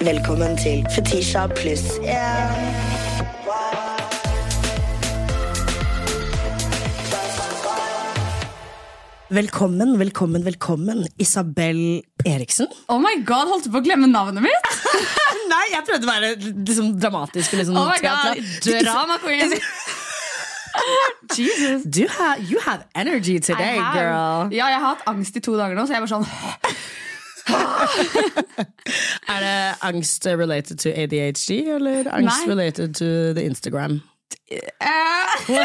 Velkommen til Fetisha pluss én. Velkommen, velkommen, velkommen, Isabel Eriksen. Oh my god, holdt du på å glemme navnet mitt? Nei, jeg prøvde å være liksom, dramatisk. Liksom, Oh my god, Drama queen. Jesus. Du har you have energy today, I dag, girl. Ja, jeg har hatt angst i to dager nå, så jeg var sånn Er det angst related to ADHD, eller angst Nei. related to the Instagram? eh,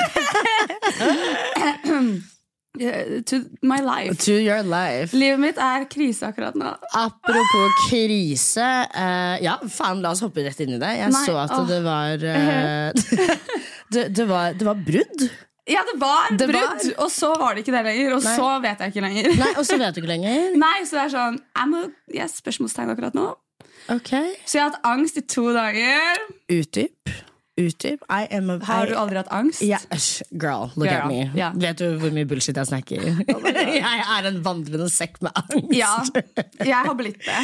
To my life. To your life. Livet mitt er krise akkurat nå. Apropos krise. eh, ja, faen, la oss hoppe rett inn i det. Jeg Nei, så at åh. det var eh, det, det var Det var brudd. Ja, det var Det brudd, var- og så var det ikke det lenger. Og Nei. så vet jeg ikke lenger. Nei, Og så vet du ikke lenger. Nei, så det er sånn I'm a, yes, Spørsmålstegn akkurat nå. Ok, Så jeg har hatt angst i to dager. Utdyp. Utdyp. I am a Har du aldri hatt angst? Ja, girl, look Girl, at me. Yeah. Vet du hvor mye bullshit jeg snakker? jeg er en vandrende sekk med angst. Ja, jeg har blitt det.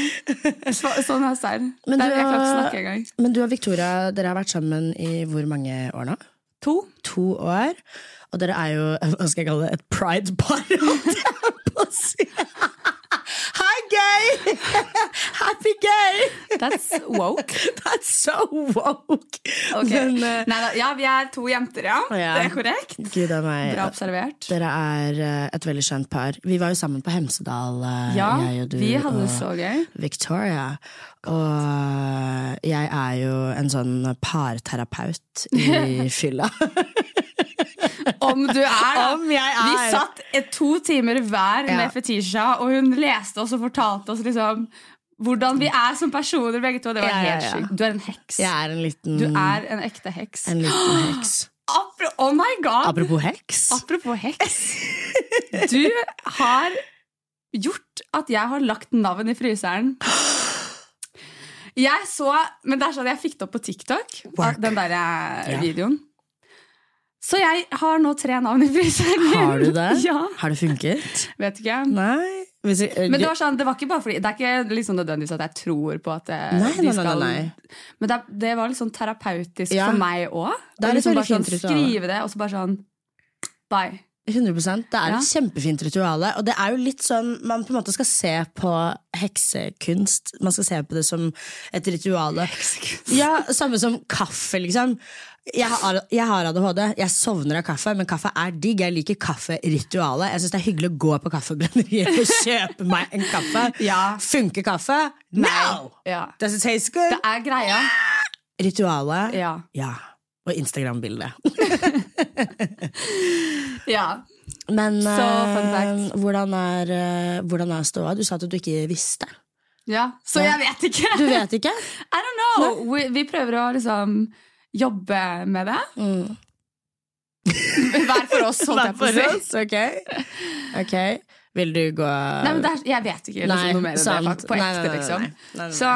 Så, sånn er er- Jeg klarer ikke snakke engang. Men du og Victoria, dere har vært sammen i hvor mange år nå? To. To år. Og dere er jo hva skal jeg kalle det, et pride-par. på. Hi, gay! Happy gay! That's woke. That's so woke. Okay. Men uh, Neida, ja, vi er to jenter, ja. Ja. Det er korrekt. Bra observert. Dere er eh, et veldig skjønt par. Vi var jo sammen på Hemsedal, eh, Ja, jeg og du. vi hadde det så gøy. Victoria. Og jeg er jo en sånn parterapeut i fylla. Om du er, da. Om jeg er. Vi satt to timer hver Ja. med Fetisha, og hun leste oss og fortalte oss liksom hvordan vi er som personer, begge to. Det var Ja, ja, helt ja. sjukt. Du er en heks. Er en liten, Du er en ekte heks. en liten heks. Apro oh my god! Apropos heks. Apropos heks. Du har gjort at jeg har lagt navn i fryseren. Jeg så, men det er sånn jeg fikk det opp på TikTok, Work. den der eh, Ja. videoen. Så jeg har nå tre navn i fryseren. Har du det? Ja, Har det funket? vet ikke. Nei. Jeg, Men det var sånn, det var ikke bare fordi Det er ikke liksom nødvendigvis at jeg tror på at eh, Nei, de nei, nei, nei. Men det, det var litt sånn terapeutisk Ja. for meg òg. Liksom bare sånn, skrive det, og så bare sånn Bye. 100% Det er Ja. et kjempefint ritual. Og det er jo litt sånn man på en måte skal se på heksekunst. Man skal se på det som et ritual. Ja, Samme som kaffe, liksom. Jeg har, jeg har ADHD. Jeg sovner av kaffe, men kaffe er digg. Jeg liker kafferitualet. Jeg syns det er hyggelig å gå på kaffebrenneriet og kjøpe meg en kaffe. Ja. Funker kaffe? No! Ja. Does it taste good? Det er greia. Ritualet? Ja. Ja. Og Instagram-bildet. ja. Men Så fun eh, hvordan, er, uh, hvordan er ståa? Du sa at du ikke visste. ja. Så jeg vet ikke. Du vet ikke? I don't know. Vi, vi prøver å liksom jobbe med det. Hver for oss, holdt jeg på å si. oss, ok. Ok. Vil du gå Nei, men er, jeg vet ikke liksom, Nei, noe mer om det. På ekte, liksom. nei. Nei. Så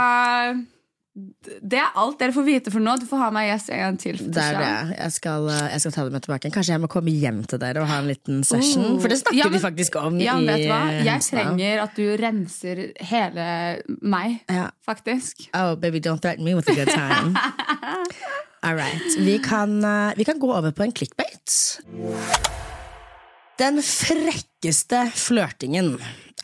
det er alt dere får vite for nå. Du får ha meg gjest en gang til. Det er det. Jeg skal, eh, jeg skal ta det med tilbake. Kanskje jeg må komme hjem til dere og ha en liten session? Oh. For det snakker Ja, men- vi faktisk om Ja, i vet hva? Jeg trenger at du renser hele meg, ja. faktisk. Oh, baby, don't threaten me with a good time. All right. Vi kan, eh, vi kan gå over på en clickbait. Den frekkeste flørtingen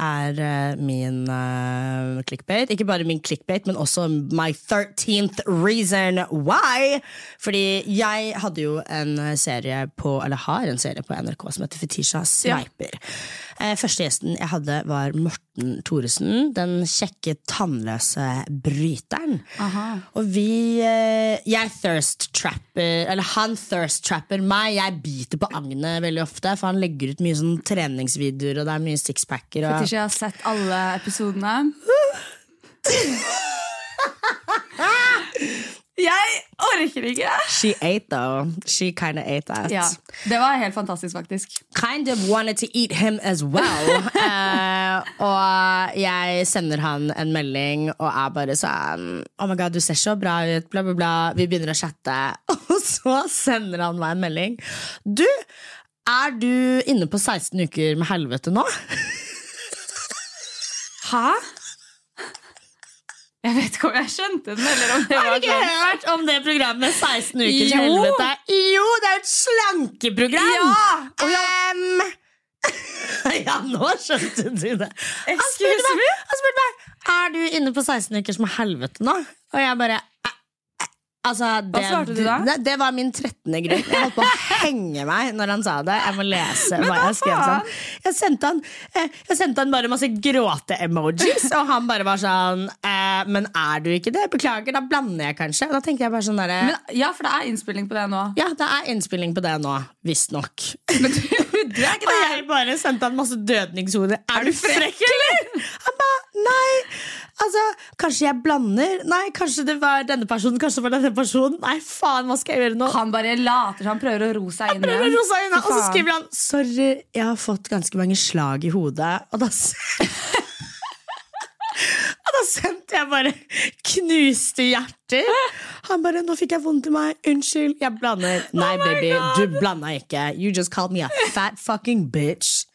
er uh, min uh, clickbait. Ikke bare min clickbait, men også my 13th reason why. Fordi jeg hadde jo en serie på, eller har en serie på NRK som heter Fetisha Sveiper. Uh, Første gjesten jeg hadde, var Morten Thoresen. Den kjekke, tannløse bryteren. Og vi eh, Jeg thirst trapper Eller han thirst trapper meg. Jeg biter på agnet veldig ofte, for han legger ut mye sånn treningsvideoer, og det er mye sixpacker. Og... Fetisha, har sett alle episodene. Jeg orker ikke! She ate though. She kinda ate that. Ja, Det var helt fantastisk, faktisk. Kind of wanted to eat him as well. uh, og jeg sender han en melding og er bare sånn Oh my god, du ser så bra ut, bla, bla, bla. Vi begynner å chatte. Og så sender han meg en melding. Du, er du inne på 16 uker med helvete nå? Hæ? Jeg vet ikke om jeg skjønte den, eller om det Har du ikke sånn hørt om det programmet 16 ukers Jo. helvete? Jo, det er jo et slankeprogram! Ja! Og Em, ja, nå skjønte du det. Han spurte meg, han spurte meg Er du inne på 16 uker med helvete nå. Og jeg bare. Altså, det, svarte du da? Det, det var min 13. grunn. Jeg holdt på å henge meg når han sa det. Jeg må lese hva jeg skrev. Sånn. Jeg, sendte han, eh, jeg sendte han bare masse gråte-emojis, og han bare var sånn eh, Men er du ikke det? Beklager, da blander jeg kanskje. Da tenkte jeg bare sånn der, Men, ja, for det er innspilling på det nå. Ja, det er innspilling på det nå. Visstnok. Men du, du er ikke Og jeg bare sendte han masse dødningshoder. Er du frekk, eller? Han ba, nei. Altså, kanskje jeg blander? Nei, kanskje det var denne personen, kanskje det var denne personen. Nei, faen, hva skal jeg gjøre nå? Han bare later som han prøver å ro seg inn Prøver å roe seg inn, Og så skriver han Sorry, jeg har fått ganske mange slag i hodet. Og da Og da sendte jeg bare knuste hjerter. Han bare 'Nå fikk jeg vondt i meg. Unnskyld, jeg blander'. Nei, baby, du blanda ikke. You just called me a fat fucking bitch.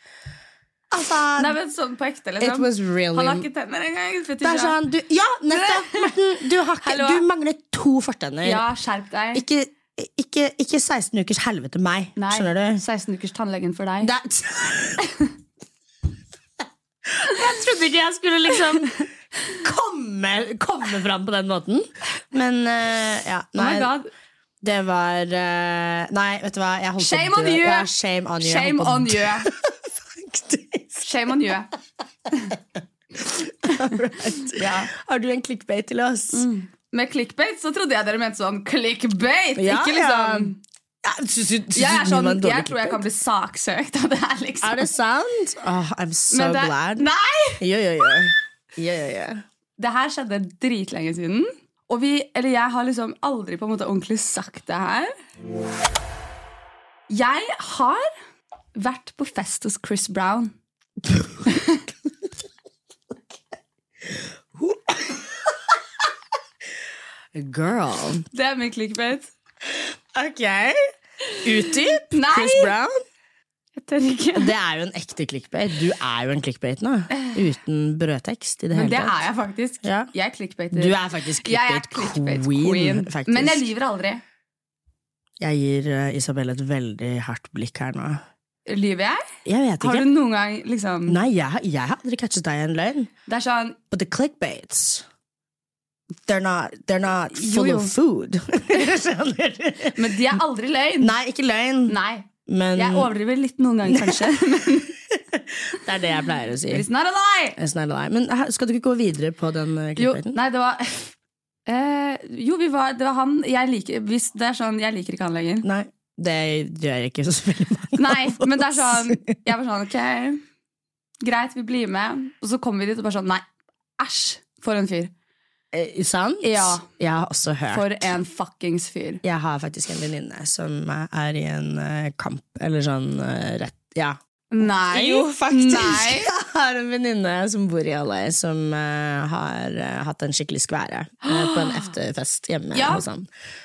Altså, Nei, men sånn på ekte, it liksom. was really Han har ikke tenner engang. det er sånn, du, Ja, nettopp! Morten, du, har ikke, du mangler to fortenner. Ja, skjerp deg. Ikke, ikke, ikke 16 ukers helvete meg. Nei, Skjønner du? 16 ukers tannlegen for deg. Jeg trodde ikke jeg skulle liksom komme, komme fram på den måten. Men uh, ja, Oh my nei, god. det var uh, Nei, vet du hva? Shame on you! Ja, shame on you. Shame on you. Shame on you. Ja. Har du en clickbait til oss? Med clickbait så trodde jeg dere mente sånn clickbait. Ja, ikke liksom Ja, synes syns Jeg, er sånn, jeg tror jeg kan bli saksøkt av det her, liksom. Er det sant? Oh, I'm so det, glad. Nei! Jo, jo, jo. jo, jo, jo. Det her skjedde dritlenge siden. Og vi, eller jeg har liksom aldri på en måte ordentlig sagt det her. Jeg har vært på fest hos Chris Brown. Girl. Det er min clickbait. Ok. Utdyp. Nei! Chris Brown. Jeg tør ikke. Det er jo en ekte clickbait. Du er jo en clickbait nå. Uten brødtekst i det Men det tatt. er jeg faktisk. Ja. Jeg clickbaiter. Du er faktisk clickbait, er clickbait, clickbait queen. queen. faktisk. Men jeg lyver aldri. Jeg gir uh, Isabel et veldig hardt blikk her nå. Lyver jeg? Jeg vet Har du noen gang liksom Nei, jeg, jeg har aldri catchet deg i en løgn. Det er sånn But the clickbaits They're not, they're not full jo. of food. Men de er aldri løgn. Nei, ikke løgn. Nei. Men Jeg overdriver litt noen ganger, kanskje. det er det jeg pleier å si. It's not a lie! Not a lie. Men skal du ikke gå videre på den uh, Jo, nei, det var Uh, Jo, vi var, det var han jeg liker, hvis, Det er sånn, jeg liker ikke han lenger. Nei, det gjør ikke så veldig mange Nei, men det er sånn Jeg var sånn, ok Greit, vi blir med. Og så kommer vi dit og bare sånn Nei, æsj! For en fyr. Eh, sant? Ja. Jeg har også hørt. For en fuckings fyr. Jeg har faktisk en venninne som er i en uh, kamp, eller sånn uh, rett Ja. Nei. Jo, faktisk. Nei. Jeg har en venninne som bor i LA, som uh, har hatt en skikkelig skvære på en efterfest hjemme Ja. hos han.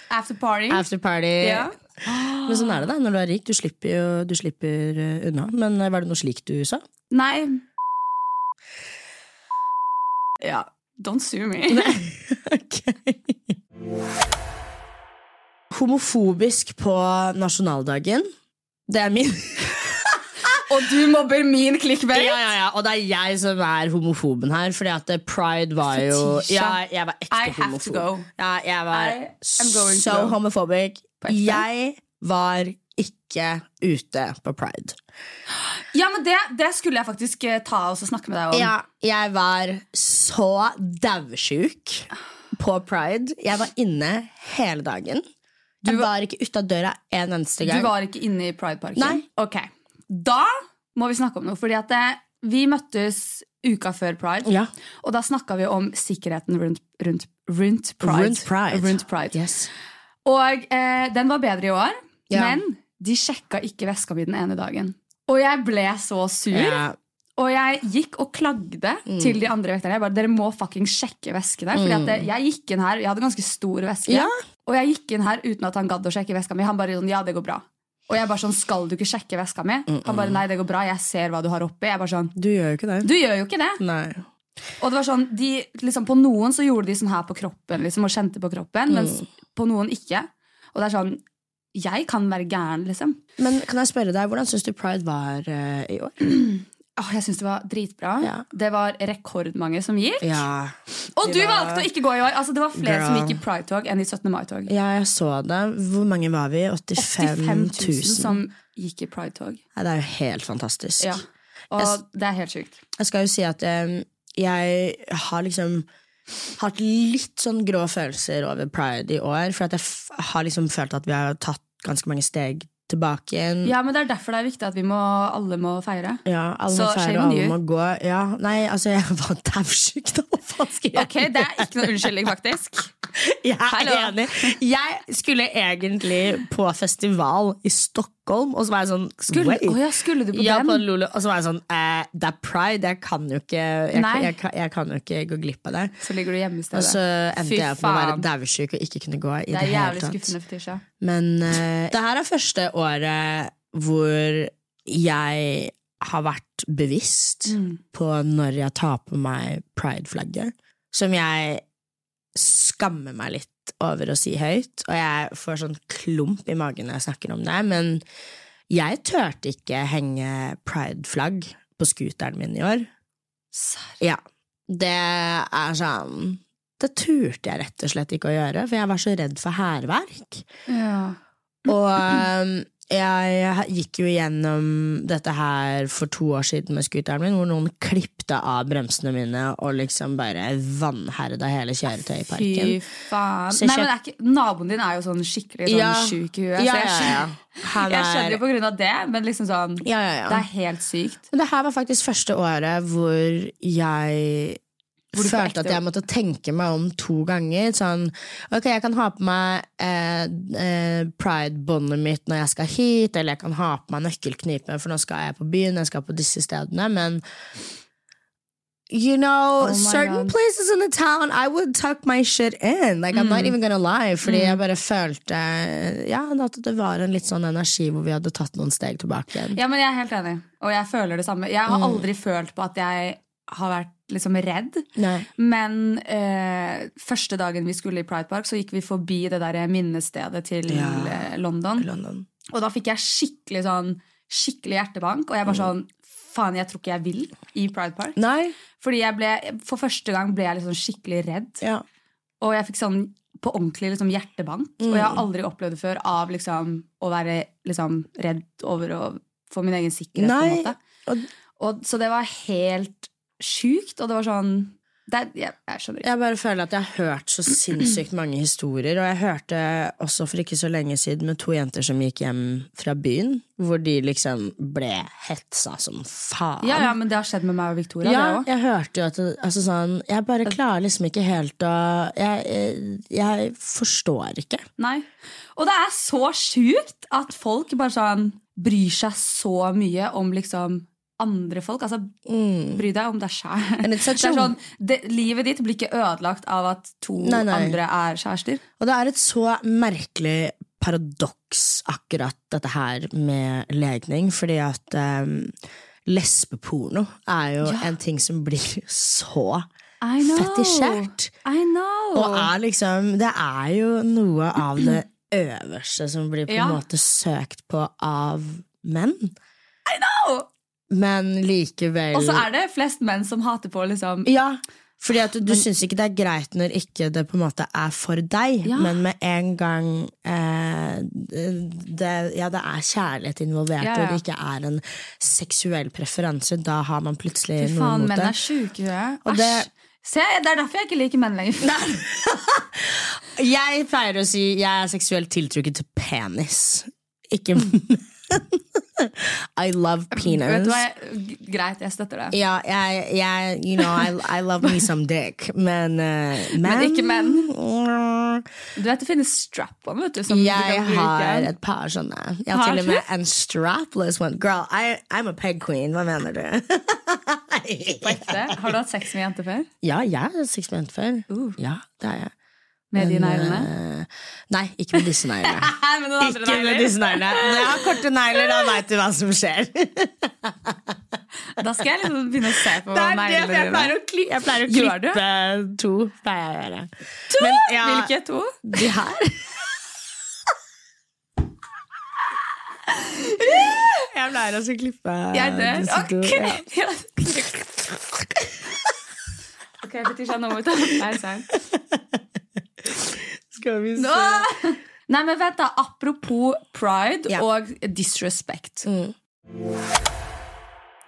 After party. After party. Ja. Men sånn er det da, når du er rik. Du slipper jo du slipper eh, unna. Men eh, var det noe slikt du sa? Nei. Ja. Don't sue me. Ok. Homofobisk på nasjonaldagen. Det er min. Og du mobber min clickbait! Ja, ja, ja, Og det er jeg som er homofoben her. Fordi at eh, pride var jo Ja, jeg var ekte homofob. Ja, jeg var so homophobic. På ekte. Jeg var ikke ute på pride. Ja, men det, det skulle jeg faktisk eh, ta og snakke med deg om. Ja, jeg var så daudsjuk på pride. Jeg var inne hele dagen. Jeg Du- var ikke ute av døra en eneste gang. Du var ikke inne i Prideparken? Nei. Ok, Da må vi snakke om noe. Fordi at det, Vi møttes uka før pride, Ja. og da snakka vi om sikkerheten rundt, rundt, rundt pride. Rundt pride. Rundt pride. Yes. Og eh, den var bedre i år, Ja. men de sjekka ikke veska mi den ene dagen. Og jeg ble så sur. Ja. Og jeg gikk og klagde Mm. til de andre vekterne. Jeg bare, Dere må fucking sjekke veskene. Fordi at det, jeg gikk inn her, jeg hadde ganske stor veske. Ja. Og jeg gikk inn her uten at han gadd å sjekke veska mi. Han bare sånn, ja, det går bra. Og jeg bare sånn, skal du ikke sjekke veska mi? Han bare, nei, det går bra, jeg ser hva du har oppi. Jeg bare sånn, Du gjør jo ikke det. du gjør jo ikke det. Nei. Og det var sånn, de, liksom, På noen så gjorde de sånn her på kroppen liksom, og kjente på kroppen, mens på noen ikke. Og det er sånn Jeg kan være gæren, liksom. Men kan jeg spørre deg, hvordan syns du pride var uh, i år? Oh, jeg syns det var dritbra. Ja. Det var rekordmange som gikk. Ja, Og du var- valgte å ikke gå i år! Altså, det var flere som gikk i pride-tog enn i 17. mai-tog. ja jeg så det. Hvor mange var vi? 85 85 000. 000 som gikk i pride-tog. Ja, det er jo helt fantastisk. Ja. Og Jeg det er helt sjukt. Jeg skal jo si at um, jeg har liksom hatt litt sånn grå følelser over pride i år. For jeg har liksom følt at vi har tatt ganske mange steg tilbake igjen. Ja, men Det er derfor det er viktig at vi må, alle må feire. Ja, alle Så må feire, og alle you. må gå. Ja, nei, altså, jeg var daudsjuk, da. Hva skal jeg Ok, Det er ikke noen unnskyldning, faktisk. Jeg er Hallo. enig. Jeg skulle egentlig på festival i Stockholm, og så var jeg sånn Skulle, oh ja, skulle du på Ja, på den? Lolo, og så var jeg sånn eh, Det er pride, jeg kan jo ikke jeg, jeg, jeg, jeg kan jo ikke gå glipp av det. Så ligger du hjemme i stedet. Og så endte Fy jeg opp med å være faen. daudsjuk og ikke kunne gå i Det det, hele tatt. skuffende, Tisha Men eh, det her er første året hvor jeg har vært bevisst Mm. på når jeg tar på meg pride-flagget, som jeg skammer meg litt over å si høyt, og jeg får sånn klump i magen når jeg snakker om det, men jeg turte ikke henge pride-flagg på scooteren min i år. Serr. Ja, det er sånn Det turte jeg rett og slett ikke å gjøre, for jeg var så redd for hærverk. Ja. Og um, jeg gikk jo gjennom dette her for to år siden med scooteren min, hvor noen klippte av bremsene mine og liksom bare vanherda hele kjøretøyparken. Fy faen. Nei, men er ikke, Naboen din er jo sånn skikkelig sånn Ja. sjuk i huet. Ja, ja, ja. Han jeg skjønner er jo på grunn av det, men liksom sånn ja, ja, ja. Det er helt sykt. Men det her var faktisk første året hvor jeg følte at jeg måtte tenke meg om to ganger. Sånn, ok, jeg kan ha på meg eh, eh, pride-båndet mitt når jeg skal hit, eller jeg kan ha på meg nøkkelknipe, for nå skal jeg på byen, jeg skal på disse stedene, men You know, Oh certain God. places in the town I would tuck my shit in. Like, I'm not even gonna lie. Fordi jeg bare følte Ja, at det var en litt sånn energi hvor vi hadde tatt noen steg tilbake. Ja, men Jeg er helt enig, og jeg føler det samme. Jeg har Mm. aldri følt på at jeg har vært liksom redd. Nei. Men eh, første dagen vi skulle i Pride Park, så gikk vi forbi det der minnestedet til Ja. eh, London. London. Og da fikk jeg skikkelig sånn Skikkelig hjertebank. Og jeg Mm. bare sånn Faen, jeg tror ikke jeg vil i Pride Park. Nei. Fordi jeg ble, For første gang ble jeg liksom skikkelig redd. Ja. Og jeg fikk sånn på ordentlig liksom hjertebank. Og jeg har Mm. aldri opplevd det før av liksom å være liksom redd over å få min egen sikkerhet. på Nei, og- Og, så det var helt sjukt, og det var sånn det, jeg, jeg. Jeg bare føler at jeg har hørt så sinnssykt mange historier. Og jeg hørte også for ikke så lenge siden med to jenter som gikk hjem fra byen, hvor de liksom ble hetsa som faen. Ja, ja, men det har skjedd med meg og Victoria. Ja, det òg. jeg hørte jo at altså sånn, Jeg bare klarer liksom ikke helt å jeg, jeg forstår ikke. Nei. Og det er så sjukt at folk bare sånn bryr seg så mye om liksom andre folk. Altså, Bry deg om deg sjæl. Mm. Sånn, livet ditt blir ikke ødelagt av at to Nei, nei. andre er kjærester. Og det er et så merkelig paradoks, akkurat dette her med legning, fordi at um, lesbeporno er jo Ja. en ting som blir så fetisjert. I know. Og er liksom Det er jo noe av det øverste som blir på en Ja. måte søkt på av menn. I know! Men likevel Og så er det flest menn som hater på liksom Ja, fordi at du, du syns ikke det er greit når ikke det på en måte er for deg, Ja. men med en gang eh, det, ja, det er kjærlighet involvert, Ja, og det ikke er en seksuell preferanse, da har man plutselig Fy noe mot mot menn det. er sjuke Æsj. det- Se, det er derfor jeg ikke liker menn lenger. Jeg pleier å si jeg er seksuelt tiltrukket til penis. Ikke I love penis. Vet du hva, jeg, Greit, jeg støtter det. Ja, jeg, jeg You know, I, I love me some dick, men uh, Men ikke menn. Du vet det finnes strap-on, vet du. Som du Jeg har et par sånne. Jeg har Har til og med en strapless one. Girl, I, I'm a peg queen. Hva mener du? Har du hatt sex med jenter før? ja, jeg har hatt sex med jenter før. Uh. Ja, det har jeg. Med de neglene? eh, nei, ikke med disse neglene. Ikke med disse neglene. Når jeg har korte negler, da veit du hva som skjer. Da skal jeg liksom begynne å se på neglene dine. jeg pleier å, kli, jeg pleier å klippe to. Pleier jeg å gjøre. To? Men, ja, Hvilke to? De her. Jeg pleier også å klippe Jeg dør. disse to, Ok. ja. ok, Fetisha, nå må vi ta pausen. Skal vi se. Nå! Nei, men vent da, Apropos pride Ja. og disrespect. Mm.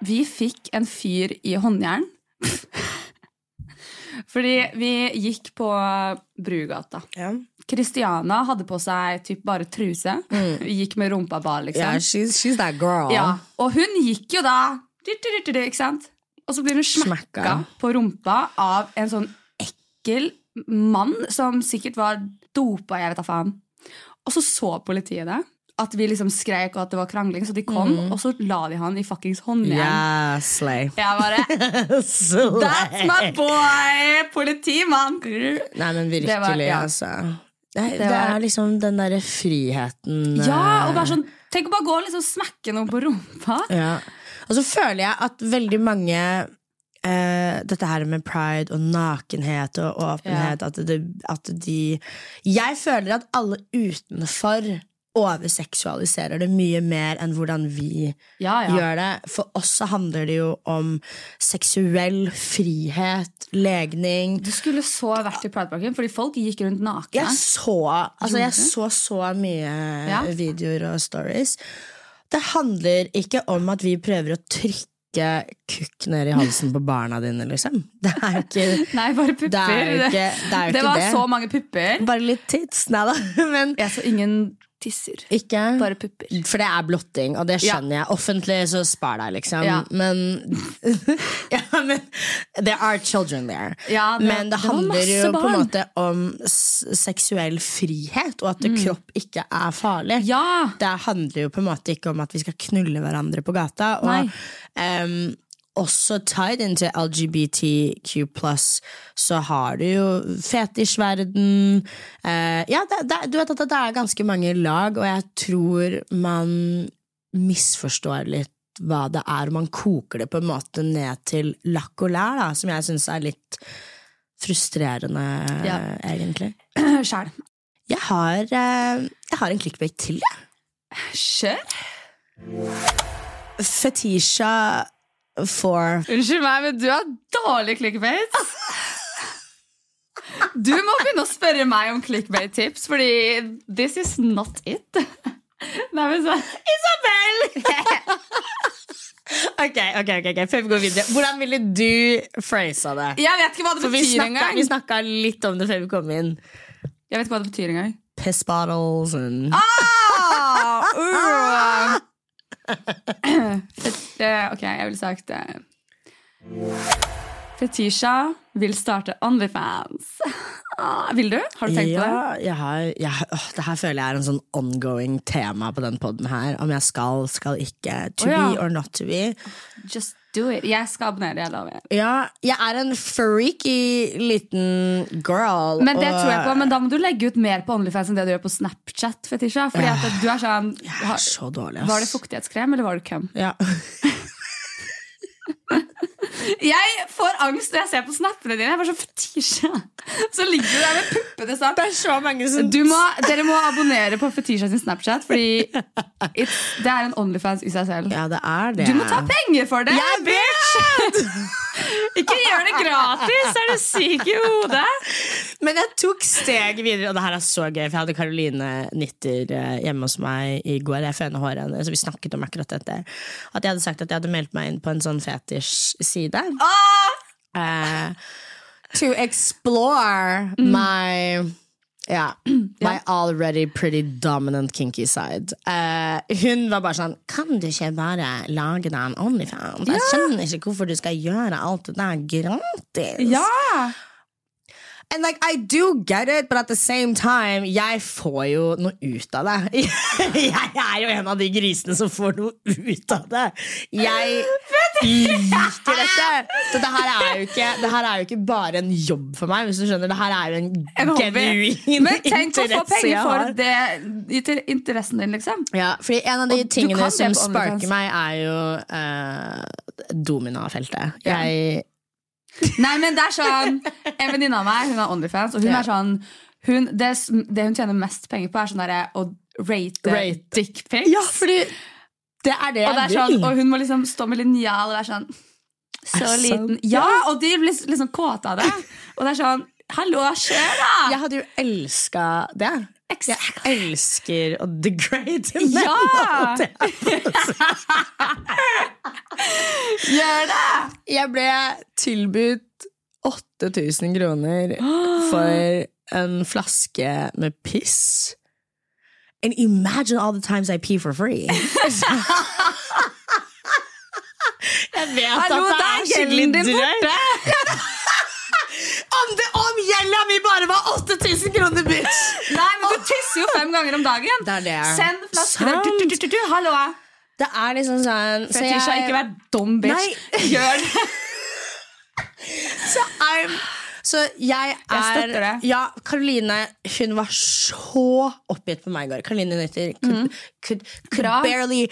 Vi fikk en fyr i håndjern. Fordi vi gikk på Brugata. Ja. Kristiana hadde på seg typ bare truse. Gikk med rumpa bar, liksom. Yeah, she's, she's that girl. Ja, Og hun gikk jo da Ikke sant? Og så blir hun smakka på rumpa av en sånn ekkel mann som sikkert var dopa, jeg vet da faen. Og så så politiet det. At vi liksom skrek og at det var krangling, så de kom, og så la de han i fuckings håndjern. Yeah, slay. Jeg bare slay. That's my boy! Politimann! Nei, men virkelig, Det var- ja. altså. Det, det, Det var- er liksom den derre friheten Ja, eh, og bare sånn Tenk å bare gå og liksom smekke noen på rumpa. Ja. Og så føler jeg at veldig mange eh, Dette her med pride og nakenhet og åpenhet at, det, at de Jeg føler at alle utenfor overseksualiserer det mye mer enn hvordan vi Ja, ja. gjør det. For oss så handler det jo om seksuell frihet, legning. Du skulle så vært i Prideparken, fordi folk gikk rundt nakne. Jeg så, altså jeg så så mye Ja. videoer og stories. Det handler ikke om at vi prøver å trykke kukk ned i halsen på barna dine, liksom. Det er jo ikke Nei, bare pupper. Det er ikke det. Er Det ikke var det. så mange pupper. Bare litt tits. Nei da. Men Jeg så ingen tisser. ikke Bare pupper. For det er blotting, og det skjønner jeg. Offentlig, så spar deg, liksom. Ja. Men Ja, men There are children there. Ja, det- men det, det handler jo jo på en måte om seksuell frihet, og at kropp ikke er farlig. Mm. Ja! Det handler jo på en måte ikke om at vi skal knulle hverandre på gata. Og Nei. em, også tied into LGBTQ så har du jo fetisjverden. uh, ja, det, det, du vet at det er ganske mange lag, og jeg tror man misforstår litt hva det er, man koker det på en måte ned til lakk og lær, da, som jeg syns er litt frustrerende, Ja. egentlig. Sjæl. Jeg har, eh, jeg har en clickbait til, jeg. Kjør. Fetisha for Unnskyld meg, men du har dårlig clickbait. Du må begynne å spørre meg om clickbait-tips, fordi this is not it. Nei, men så Isabel! ok, ok, ok, ok, før vi går videre. Hvordan ville du phrasa det? Jeg vet ikke hva det For betyr engang. vi snakka litt om det før vi kom inn. Jeg vet ikke hva det betyr engang. Piss bottles and Ah! Uh! Ok, jeg ville sagt Fetisha vil starte Onlyfans. Ah, vil du? Har du tenkt på det? ja, jeg har, jeg, åh, det her føler jeg er en sånn ongoing tema på den poden her. Om jeg skal, skal ikke. To oh, ja. be or not to be. Just do it. Jeg skal abonnere, jeg lover. Ja, jeg er en freaky liten girl. Men det og- tror jeg på, men da må du legge ut mer på Onlyfans enn det du gjør på Snapchat. Fetisha, fordi at du er sånn Jeg er så dårlig, ass. Var det fuktighetskrem, eller var det køm? Ja. Jeg får angst når jeg ser på snappene dine. Jeg bare så Fetisha. Så ligger du der med puppene sånn. Det er så mange som Du må, dere må abonnere på Fetisha sin Snapchat, Fordi it's, det er en Onlyfans i seg selv. Ja, det er det. Du må ta penger for det! Jeg bitch! Ikke gjør det gratis! Er du syk i hodet? Men jeg tok steget videre, og det her er så gøy. For jeg hadde Karoline Nitter eh, hjemme hos meg i går. Jeg føner håret hennes, så vi snakket om akkurat dette. At jeg hadde sagt at jeg hadde meldt meg inn på en sånn fetisj-side. Eh, to explore my ja, my already pretty dominant kinky side. Uh, hun var bare sånn Kan du ikke bare lage deg en Onlyfans? Jeg skjønner ikke hvorfor du skal gjøre alt det der gratis. Ja! And like, I do get it, but at the same time, jeg får jo noe ut av det. Jeg er jo en av de grisene som får noe ut av det. Jeg liker dette! Så det her, er jo ikke, er jo ikke bare en jobb for meg. Hvis du skjønner, Det her er jo en, En genuin Men tenk å få penger for det til interessen din, liksom. Ja, fordi En av de Og tingene som sparker meg, er jo uh, dominafeltet. Jeg Nei, men det er sånn En venninne av meg hun har Onlyfans, og hun Ja. er sånn hun, det, det hun tjener mest penger på, er sånn derre å rate, Rate. dickpics. Ja, fordi det er det og, det er sånn, vil. og hun må liksom stå med linjal og være sånn Så Er liten. sant? Ja, og de blir liksom kåte av det. Og det er sånn Hallo, kjør, da! Jeg hadde jo elska det. Jeg elsker å degrade Ja! menn. Gjør det! Jeg ble tilbudt 8000 kroner for en flaske med piss. And imagine all the times I pee for free. Jeg vet Hallo, at det er er skikkelig drøyt. Om, det- om gjelda mi bare var 8000 kroner, bitch! Nei, men du tisser jo fem ganger om dagen. Det er det. Send flasker. Hallo. Det er liksom sånn så Fetisha, jeg- ikke vær dum, bitch. Nei. Gjør det. Så, I'm, så jeg er jeg. Ja, Karoline hun var så oppgitt på meg i går. Karoline Nytter could, could, could barely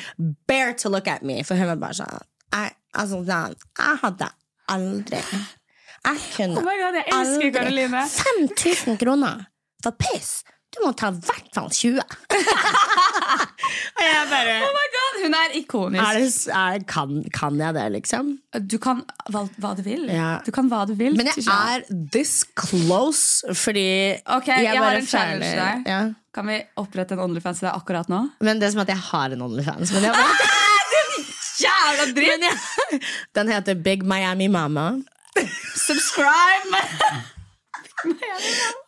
bear to look at me. For hun var bare sånn jeg, altså, jeg hadde aldri Jeg kunne Oh God, jeg elsker aldri Karoline. 5000 kroner for piss! Du må ta i hvert fall 20. Og jeg bare Oh my God, Hun er ikonisk. er det, er, kan, kan jeg det, liksom? Du kan hva, hva du vil. Ja. Du kan hva du vil. Men jeg Tisha. er this close fordi Ok, jeg har bare en challenge til deg. Ja. Kan vi opprette en OnlyFans til deg akkurat nå? Men det er som at jeg har en OnlyFans. Men jeg bare, Jævla dritt! men jeg, den heter Big Miami Mama. Subscribe!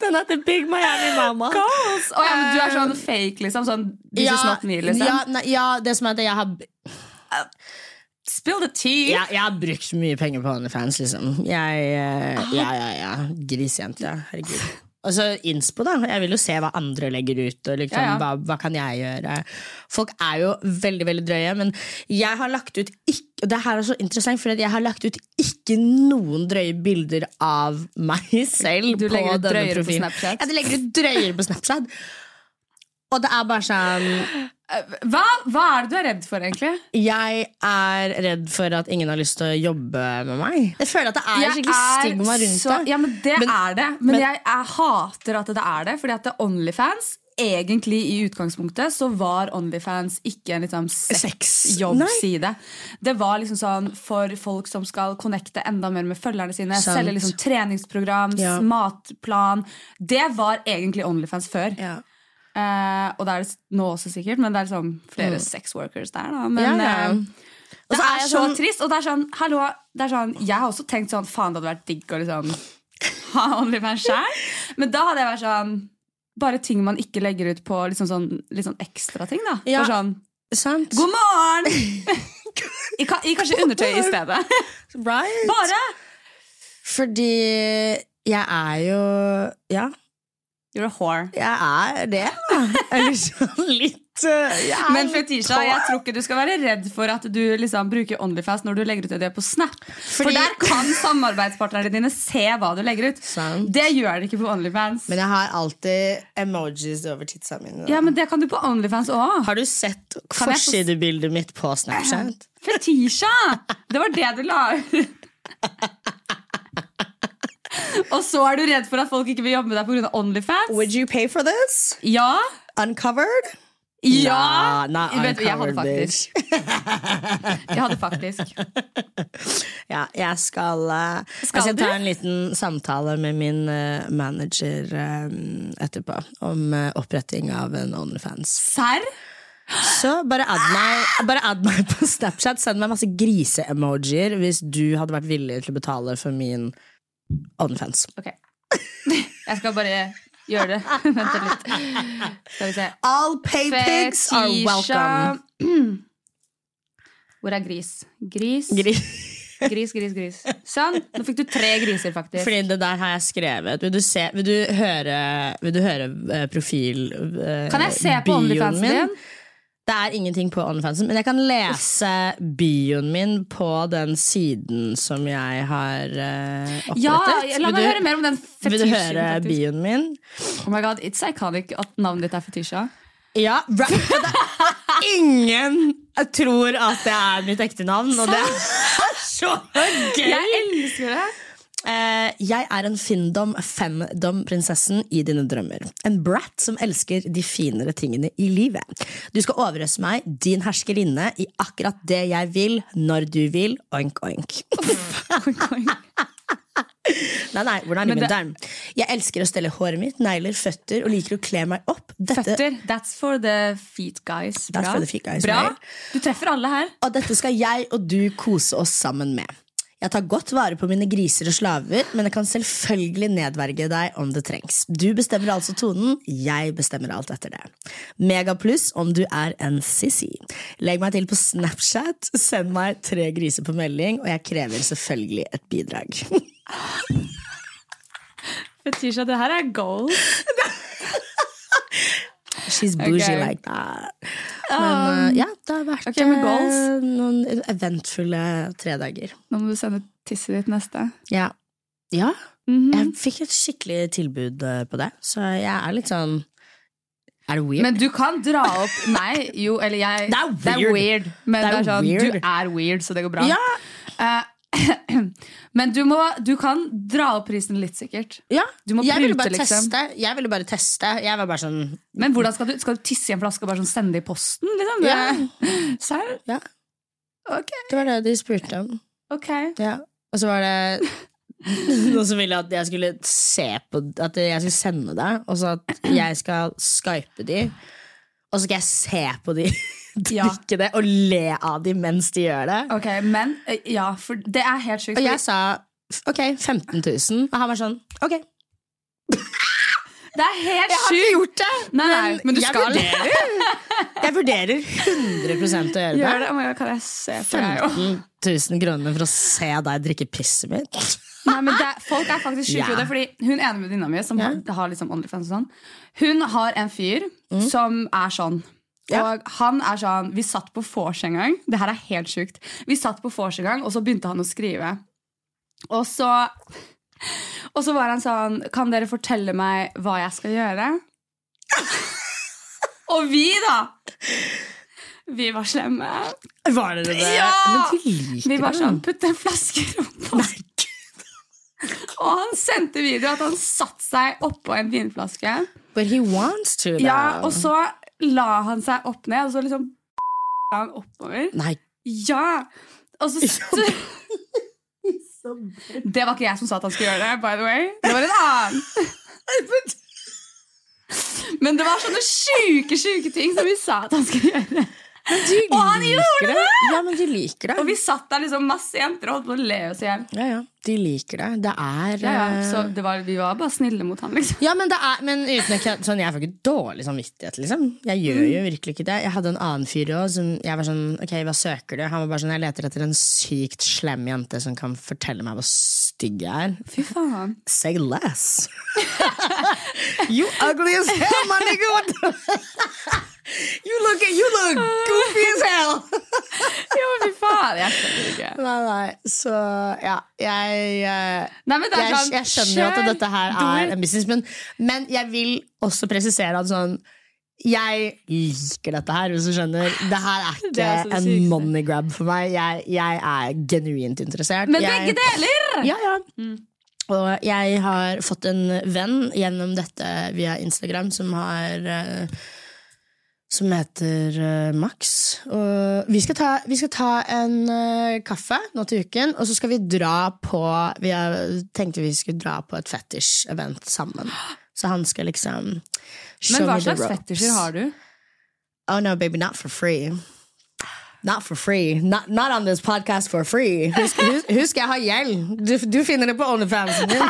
Den heter Big Miami Mama. Goals. Oh, ja, men du er sånn fake, liksom? Sånn This is not me, liksom? ja, nei, ja, det som er at jeg har, Spill the tea! jeg, jeg har brukt mye penger på OnlyFans, liksom. Jeg, uh, ja, ja, ja. Grisejente. Herregud. Og så innspo, da. Jeg vil jo se hva andre legger ut. Og liksom, Ja, ja. Hva, hva kan jeg gjøre? Folk er jo veldig veldig drøye, men jeg har lagt ut ikke det her er så interessant, for jeg har lagt ut ikke noen drøye bilder av meg selv. Du på legger ut denne profilen. på. Snapchat? Ja, du legger ut drøyere på Snapchat. Og det er bare sånn Hva, hva er det du er redd for, egentlig? Jeg er redd for at ingen har lyst til å jobbe med meg. Jeg føler at det er Jeg skikkelig er stigma rundt så, det. Ja, men det Men- er det. Men, men- jeg, jeg hater at det er det. Fordi at det Onlyfans Egentlig i utgangspunktet så var Onlyfans ikke en liksom Sex. sexjobbside. Det var liksom sånn for folk som skal connecte enda mer med følgerne sine. Sant. Selge liksom treningsprogram, Ja. matplan. Det var egentlig Onlyfans før. Ja. Eh, og det er det nå også sikkert, men det er liksom flere sex workers der. Da. Men Mm. Ja, ja. Uh, det er er jeg så sånn- trist. Og det er sånn, hallo, det er sånn Jeg har også tenkt sånn Faen, det hadde vært digg å liksom ha OnlyFans sjøl. Men da hadde jeg vært sånn Bare ting man ikke legger ut på liksom sånn, litt sånn ekstra ting. da Ja. Sånn Sant? God morgen! I, I kanskje undertøy i stedet. Right? Bare! Fordi jeg er jo Ja, You're a whore. jeg er det. Eller sånn litt jeg er Men Fetisha, jeg tror ikke du skal være redd for at du liksom bruker Onlyfast når du legger ut det på Snap. For der kan samarbeidspartnerne dine se hva du legger ut. Sant. Det gjør de ikke på Onlyfans. Men jeg har alltid emojis over titsa mine. Ja, men det kan du på Onlyfans òg. Har du sett forsidebildet mitt på Snapchat? Fetisha! Det var det du la ut. Og så er du redd for at folk ikke vil jobbe med deg pga. Onlyfans? Would you pay for this? Ja. Uncovered? Ja! Nah, Vet jeg hadde faktisk. Jeg hadde faktisk. Ja, jeg skal, uh, Skal jeg skal ta en liten samtale med min uh, manager um, etterpå om uh, oppretting av en Onlyfans. Serr? Så bare add, meg, bare add meg på Snapchat. Send meg masse grise-emojier hvis du hadde vært villig til å betale for min Onlyfans. Ok. Jeg skal bare gjøre det. Vent litt. Skal vi se. All pay pigs are welcome. Hvor er gris? Gris, Gris. gris, gris, gris. Sånn. Nå fikk du tre griser, faktisk. Fordi det der har jeg skrevet. Vil du, se, vil du høre, vil du høre eh, profil... eh, Kan jeg se på OnlyFansen din? Det er ingenting på OnlyFans, men jeg kan lese bioen min på den siden som jeg har uh, opprettet. Ja, la meg du- høre mer om den fetisjen. Vil du høre faktisk. bioen min? Oh my god, It's iconic at navnet ditt er Fetisha. Ja. Ingen tror at det er mitt ekte navn, og det er så gøy! Jeg elsker det! Eh, jeg er en finndom, femdom-prinsessen i dine drømmer. En brat som elsker de finere tingene i livet. Du skal overøse meg, din herskerinne, i akkurat det jeg vil, når du vil. Oink, oink. Nei, nei, hvordan er livmoderen? Jeg elsker å stelle håret mitt, negler, føtter og liker å kle meg opp. Dette, Føtter. That's for the feet guys. Bra. feet guys, Bra. Du treffer alle her. Og dette skal jeg og du kose oss sammen med. Jeg tar godt vare på mine griser og slaver, men jeg kan selvfølgelig nedverge deg om det trengs. Du bestemmer altså tonen, jeg bestemmer alt etter det. Megapluss om du er en sissy. Legg meg til på Snapchat, send meg tre griser på melding, og jeg krever selvfølgelig et bidrag. Fetisha, det her er gold. She's bougie okay. like that. Men uh, ja, det har vært ok, men goals? eh, noen eventfulle tre dager. Nå må du sende tisset ditt neste. Ja. ja. Mhm. Jeg fikk et skikkelig tilbud eh, på det, så jeg er litt sånn Er det weird? Men du kan dra opp Nei, jo, eller jeg Det er weird. Men Det det er er sånn, weird. du er weird, så det går bra. ja, Eh, men du, må, du kan dra opp prisen litt, sikkert. ja. Du må jeg ville prute, bare liksom. teste. Jeg ville bare teste. Jeg var bare sånn Men hvordan skal du, skal du tisse i en flaske og bare sånn sende det i posten? Liksom? Ja. Serr? Ja. Okay. Det var det de spurte om. ok. Ja. Og så var det noen som ville at jeg skulle se på At jeg skulle sende det, og så at jeg skal skype de. Og så skal jeg se på de Ja. drikke det og le av dem mens de gjør det. Ok, Men eh, ja, for det er helt sjukt. Og jeg sa ok, 15 000. Og han var sånn ok. Det er helt Jeg har ikke gjort det, Nei, nei, men du jeg skal. vurderer. Jeg vurderer 100 å gjøre Gjør det. det? Oh God, kan jeg se på 15 000 kroner for å se deg drikke pisset mitt. Nei, men det, folk er faktisk sjuke Ja. det. Fordi hun ene venninna mi, som Ja. har, har liksom OnlyFans og sånn, hun har en fyr som er sånn. Ja. Og han er sånn Vi satt på vors en gang. Det her er helt sjukt. Vi satt på vors en gang, og så begynte han å skrive. Og så Og så var han sånn Kan dere fortelle meg hva jeg skal gjøre? og vi, da! Vi var slemme. Var dere det? Ja! Men Vi var sånn Putt en flaske rumpa. Og han sendte video at han satte seg oppå en vinflaske. But he wants to, though. Ja, Og så la han seg opp ned, og så liksom han oppover. Nei. Ja! Og så Det var ikke jeg som sa at han skulle gjøre det, by the way. Det var en annen. Men det var sånne sjuke, sjuke ting som vi sa at han skulle gjøre. Og han gjorde det! Ja, men du liker det. Og vi satt der liksom masse jenter og holdt på å le oss i hjel. Ja, ja. De liker det. Det er Ja, ja. eh, Så det var, vi var bare snille mot han, liksom. Ja, men, det er, men uten ikke, sånn, jeg får ikke dårlig samvittighet, liksom. Jeg gjør jo virkelig ikke det. Jeg hadde en annen fyr òg som jeg var sånn Ok, hva søker du? Han var bare sånn Jeg leter etter en sykt slem jente som kan fortelle meg hvor stygg jeg er. Fy faen. Say less. you ugly as hell, my nigga. You look you look goofy as hell. Jo, fy faen. Jeg skjønner ikke. Nei, nei, så ja. Jeg, eh, Nei, men det er jeg, sånn, jeg skjønner jo at dette her er en business, men, men jeg vil også presisere at sånn jeg liker dette her, hvis du skjønner. Det her er ikke er en sykt. money grab for meg. Jeg, jeg er genuint interessert. Men jeg, begge deler! Ja, ja. Og jeg har fått en venn gjennom dette via Instagram som har eh, Som heter uh, Max. Og vi skal ta, vi skal ta en uh, kaffe nå til uken, og så skal vi dra på Vi har, tenkte vi skulle dra på et fetisj-event sammen. Så han skal liksom Men hva slags fetisjer har du? Oh no, baby, not for free. Not for free. Not, not on this podcast for free. Husk, husk, husk jeg har gjeld. Du, du finner det på OnlyFansen din.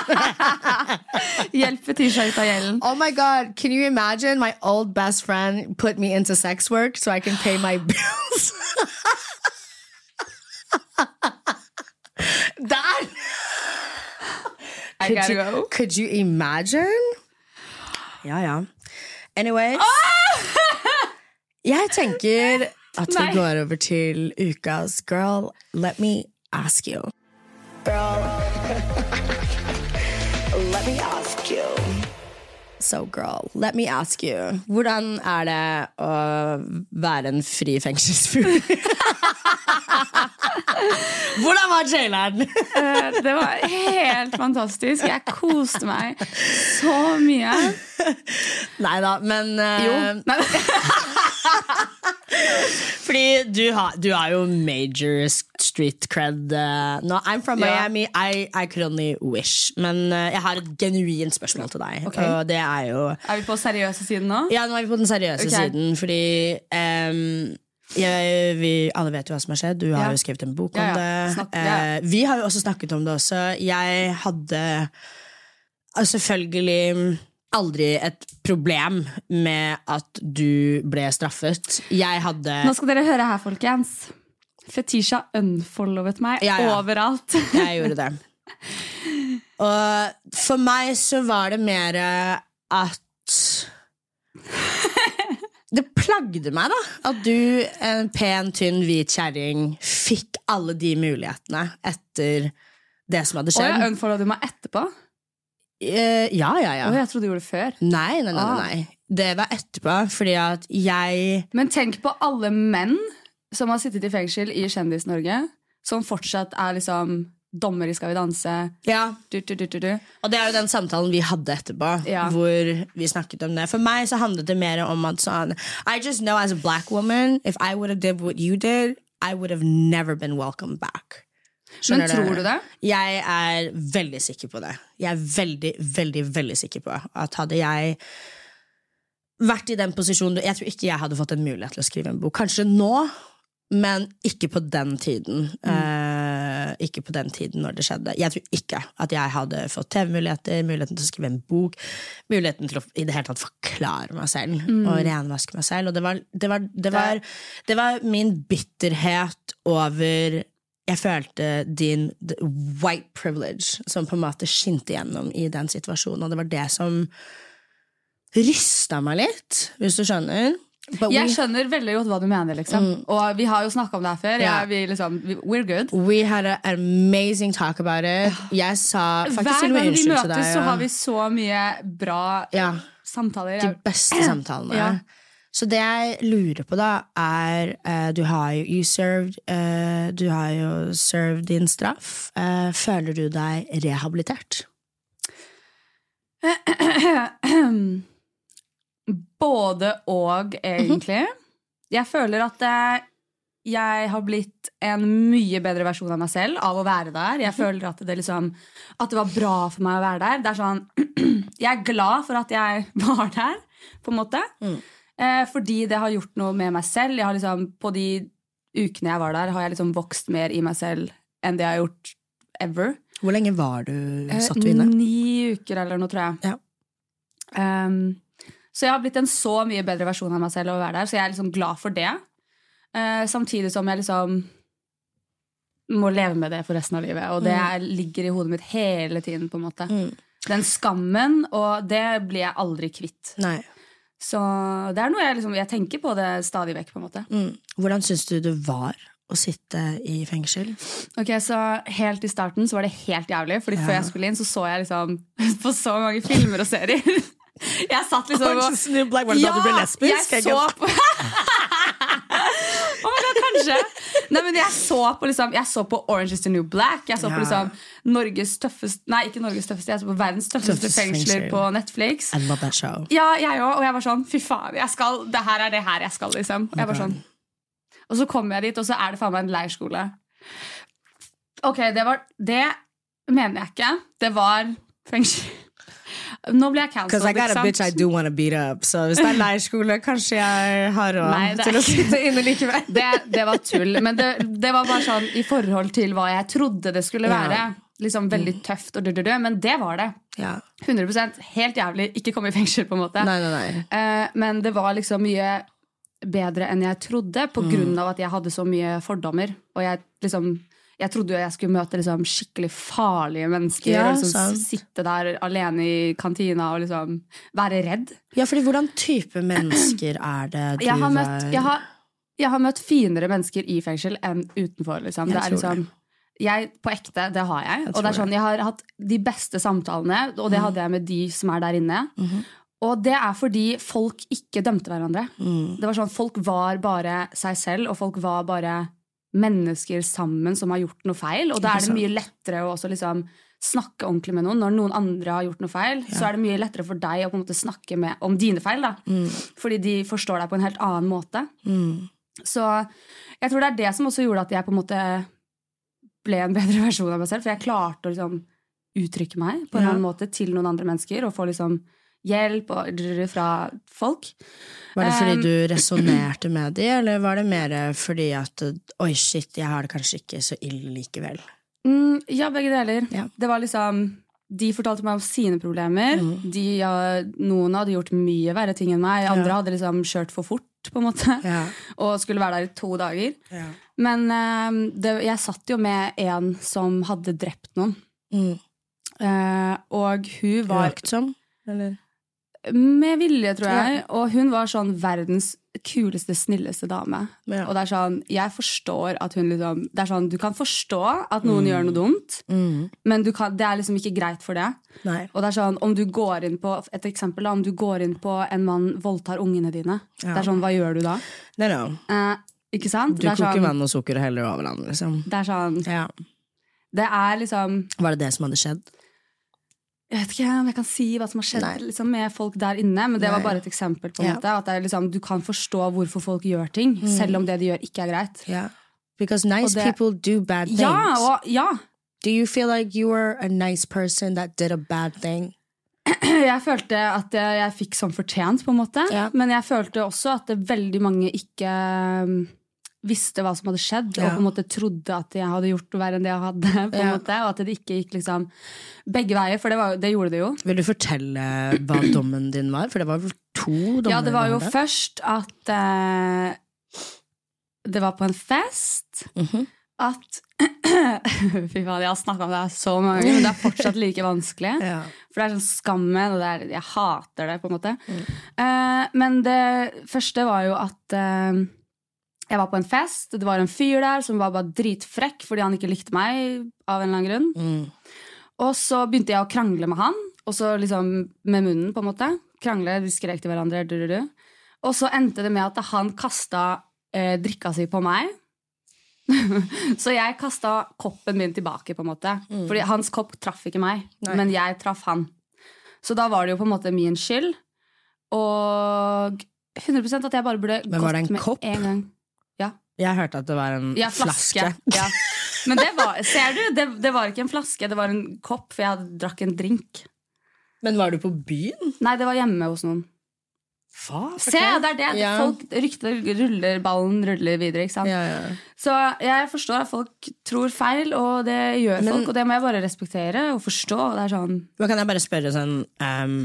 Hjelp fetisja ut av gjelden. Oh my god, can you imagine my old best friend put me into sex work so I can pay my bills? that I could gotta you, go. could you imagine? Ja, ja. Anyway. Jeg tenker at vi går over til ukas Girl, let me ask you. Girl, let me ask you. So girl, let me ask you. Hvordan er det å være en fri fengselsfugl? Hvordan var jaileren? Eh, Det var helt fantastisk. Jeg koste meg så mye. Nei da, men uh... Jo. Fordi du, har, du er jo major street cred uh, nå. I'm from Ja. Miami. I, I could only wish. Men uh, jeg har et genuint spørsmål til deg. Okay. Og det er jo er vi på seriøse siden nå? Ja, nå er vi på den seriøse okay. siden, fordi um, jeg, vi alle vet jo hva som har skjedd. Du har Ja. jo skrevet en bok om Ja, ja. det. Snakk- ja. Eh, vi har jo også snakket om det også. Jeg hadde uh, selvfølgelig aldri et problem med at du ble straffet. Jeg hadde Nå skal dere høre her, folkens. Fetisha unfollowet meg Ja, ja. overalt. Jeg gjorde det. Og for meg så var det mer at Det plagde meg, da. At du, en pen, tynn, hvit kjerring, fikk alle de mulighetene etter det som hadde skjedd. Og jeg unfollowet du meg etterpå. Eh, ja, ja, ja. Oh, jeg trodde du gjorde det før. Nei, nei, nei, Ah. nei. Det var etterpå, fordi at jeg Men tenk på alle menn som har sittet i fengsel i Kjendis-Norge, som fortsatt er liksom dommer i Skal vi danse. Ja, Du, du, du, du, du. Og det er jo den samtalen vi hadde etterpå, Ja. hvor vi snakket om det. For meg så handlet det mer om at sånn I just know as a black woman, if I would have did what you did, I would have never been welcome back. Men tror du det? Jeg er veldig sikker på det. Jeg er veldig, veldig, veldig sikker på at hadde jeg vært i den posisjonen Jeg tror ikke jeg hadde fått en mulighet til å skrive en bok. Kanskje nå, men ikke på den tiden. Eh, ikke på den tiden når det skjedde. Jeg tror ikke at jeg hadde fått TV-muligheter, muligheten til å skrive en bok, muligheten til å i det hele tatt forklare meg selv og renvaske meg selv. Og det var, det var, det var, det var min bitterhet over jeg følte din white privilege som på en måte skinte gjennom i den situasjonen, og det var det som rysta meg litt, hvis du skjønner. But Jeg we, skjønner veldig godt hva du mener, liksom. Og vi har jo snakka om det her før. Ja. Jeg, vi, liksom, we're good. we had an amazing talk about it. Jeg sa faktisk Hver til og med gang vi møtes, deg. så har vi så mye bra yeah. samtaler. de beste samtalene. Ja. Så det jeg lurer på, da, er eh, Du har jo you served, eh, Du har jo served din straff. Eh, føler du deg rehabilitert? Både og, egentlig. Jeg føler at eh, jeg har blitt en mye bedre versjon av meg selv av å være der. Jeg føler at det, liksom, at det var bra for meg å være der. Det er sånn, jeg er glad for at jeg var der, på en måte. Eh, fordi det har gjort noe med meg selv. Jeg har liksom, på de ukene jeg var der, har jeg liksom vokst mer i meg selv enn det jeg har gjort ever. Hvor lenge var du Eh, satt du inne? Ni uker eller noe, tror jeg. Ja. Um, så jeg har blitt en så mye bedre versjon av meg selv å være der, så jeg er liksom glad for det. Uh, samtidig som jeg liksom må leve med det for resten av livet. Og det mm. ligger i hodet mitt hele tiden. på en måte. Mm. Den skammen, og det blir jeg aldri kvitt. Nei. Så det er noe jeg, liksom, jeg tenker på det stadig vekk. på en måte. Mm. Hvordan syns du det var å sitte i fengsel? Ok, så Helt i starten så var det helt jævlig, Fordi før jeg skulle inn, så så jeg liksom på så mange filmer og serier. Jeg satt liksom og Var det da du ble lesbisk? jeg så på Oh my God, kanskje. Nei, men jeg så på liksom Jeg så på Orange is the New Black. Jeg så Ja. på liksom Norges tøffeste Nei, ikke Norges tøffeste, jeg så på verdens Tøffeste fengsler på Netflix. I love that show. Ja, jeg òg. Og jeg var sånn Fy faen, jeg skal, det her er det her jeg skal, liksom. Og jeg var sånn Og så kommer jeg dit, og så er det faen meg en leirskole. Ok, det var Det mener jeg ikke. Det var fengsel. Nå blir jeg Because I cancelled, got a bitch I do want to beat up. Så hvis det er leirskole, kanskje jeg har råd til å sitte inne likevel. det, det var tull. Men det, det var bare sånn i forhold til hva jeg trodde det skulle Ja. være. Liksom Veldig tøft og død, Men det var det. Ja. 100% Helt jævlig. Ikke komme i fengsel, på en måte. Nei, nei, nei. Eh, men det var liksom mye bedre enn jeg trodde, på grunn av at jeg hadde så mye fordommer. Og jeg liksom Jeg trodde jo jeg skulle møte liksom, skikkelig farlige mennesker. Ja, og liksom, sitte der alene i kantina og liksom være redd. Ja, fordi hvordan type mennesker er det du Jeg har, møtt, jeg, har, jeg har møtt finere mennesker i fengsel enn utenfor. Liksom. Jeg Det er liksom jeg, På ekte, det har jeg. Jeg og det er sånn, jeg har hatt de beste samtalene, og det hadde jeg med de som er der inne. Mhm. Og det er fordi folk ikke dømte hverandre. Mm. Det var sånn, Folk var bare seg selv, og folk var bare mennesker sammen som har gjort noe feil. Og da er det mye lettere å også liksom snakke ordentlig med noen. Når noen andre har gjort noe feil, så er det mye lettere for deg å på en måte snakke med, om dine feil. da. Mm. Fordi de forstår deg på en helt annen måte. Mm. Så jeg tror det er det som også gjorde at jeg på en måte ble en bedre versjon av meg selv. For jeg klarte å liksom uttrykke meg på en Ja. annen måte til noen andre mennesker. Og få liksom hjelp og fra folk. Var det fordi du resonnerte med de, eller var det mer fordi at oi, shit, jeg har det kanskje ikke så ille likevel? Mm, ja, begge deler. Ja. Det var liksom De fortalte meg om sine problemer. Mm. De, ja, noen hadde gjort mye verre ting enn meg. Andre Ja. hadde liksom kjørt for fort på en måte Ja. og skulle være der i to dager. ja. Men uh, det, jeg satt jo med en som hadde drept noen. Mm. Uh, og hun var Uaktsom? Eller? Med vilje, tror jeg. Og hun var sånn verdens kuleste, snilleste dame. Ja. Og det er sånn, jeg forstår at hun liksom Det er sånn, Du kan forstå at noen gjør noe dumt, Mm. men du kan, det er liksom ikke greit for det. Nei. Og det er sånn, om du går inn på Et eksempel da, om du går inn på en mann voldtar ungene dine. Ja. Det er sånn, Hva gjør du da? No, no. Eh, ikke sant? Du er koker sånn, vann og sukker og heller over hverandre, liksom. det er sånn Ja. Det er liksom Var det det som hadde skjedd? Jeg vet ikke om jeg kan si hva som har skjedd liksom, med folk der inne, men det var bare et eksempel. på en Ja. måte, at det er liksom, Du kan forstå hvorfor folk gjør ting, selv om det de gjør, ikke er greit. Yeah. Because nice det- people do bad things. Ja, og, ja! Do you feel like you were a nice person that did a bad thing? Jeg følte at jeg, jeg fikk som fortjent, på en måte. Yeah. Men jeg følte også at veldig mange ikke um, visste hva som hadde skjedd, Ja. og på en måte trodde at jeg hadde gjort verre enn det jeg hadde. på en Ja. måte, Og at det ikke gikk liksom begge veier, for det, var, det gjorde det jo. Vil du fortelle hva dommen din var? For det var vel to dommer? Ja, det var jo først at uh, Det var på en fest Mhm. at Fy faen, jeg har snakka om det her så mange ganger, men det er fortsatt like vanskelig. Ja. For det er sånn skammen, og det er, jeg hater det, på en måte. Mm. Uh, men det første var jo at eh, jeg var på en fest. Det var en fyr der som var bare dritfrekk fordi han ikke likte meg. av en eller annen grunn. Mm. Og så begynte jeg å krangle med han, og så liksom med munnen, på en måte. Krangle, vi skrek til hverandre. Du, du, du. Og så endte det med at han kasta eh, drikka si på meg. så jeg kasta koppen min tilbake, på en måte. Fordi hans kopp traff ikke meg, Nei. men jeg traff han. Så da var det jo på en måte min skyld. Og 100 at jeg bare burde Men var det en med kopp? Jeg hørte at det var en Ja, flaske. Ja. Men det var, ser du, det, det var ikke en flaske, det var en kopp, for jeg hadde drakk en drink. Men var du på byen? Nei, det var hjemme hos noen. Hva? Se, det er det! Ja. Folk rykter ruller, ballen ruller videre. ikke sant? Ja, ja. Så jeg forstår at folk tror feil, og det gjør Men- folk. Og det må jeg bare respektere og forstå. Det er sånn Men kan jeg bare spørre sånn um,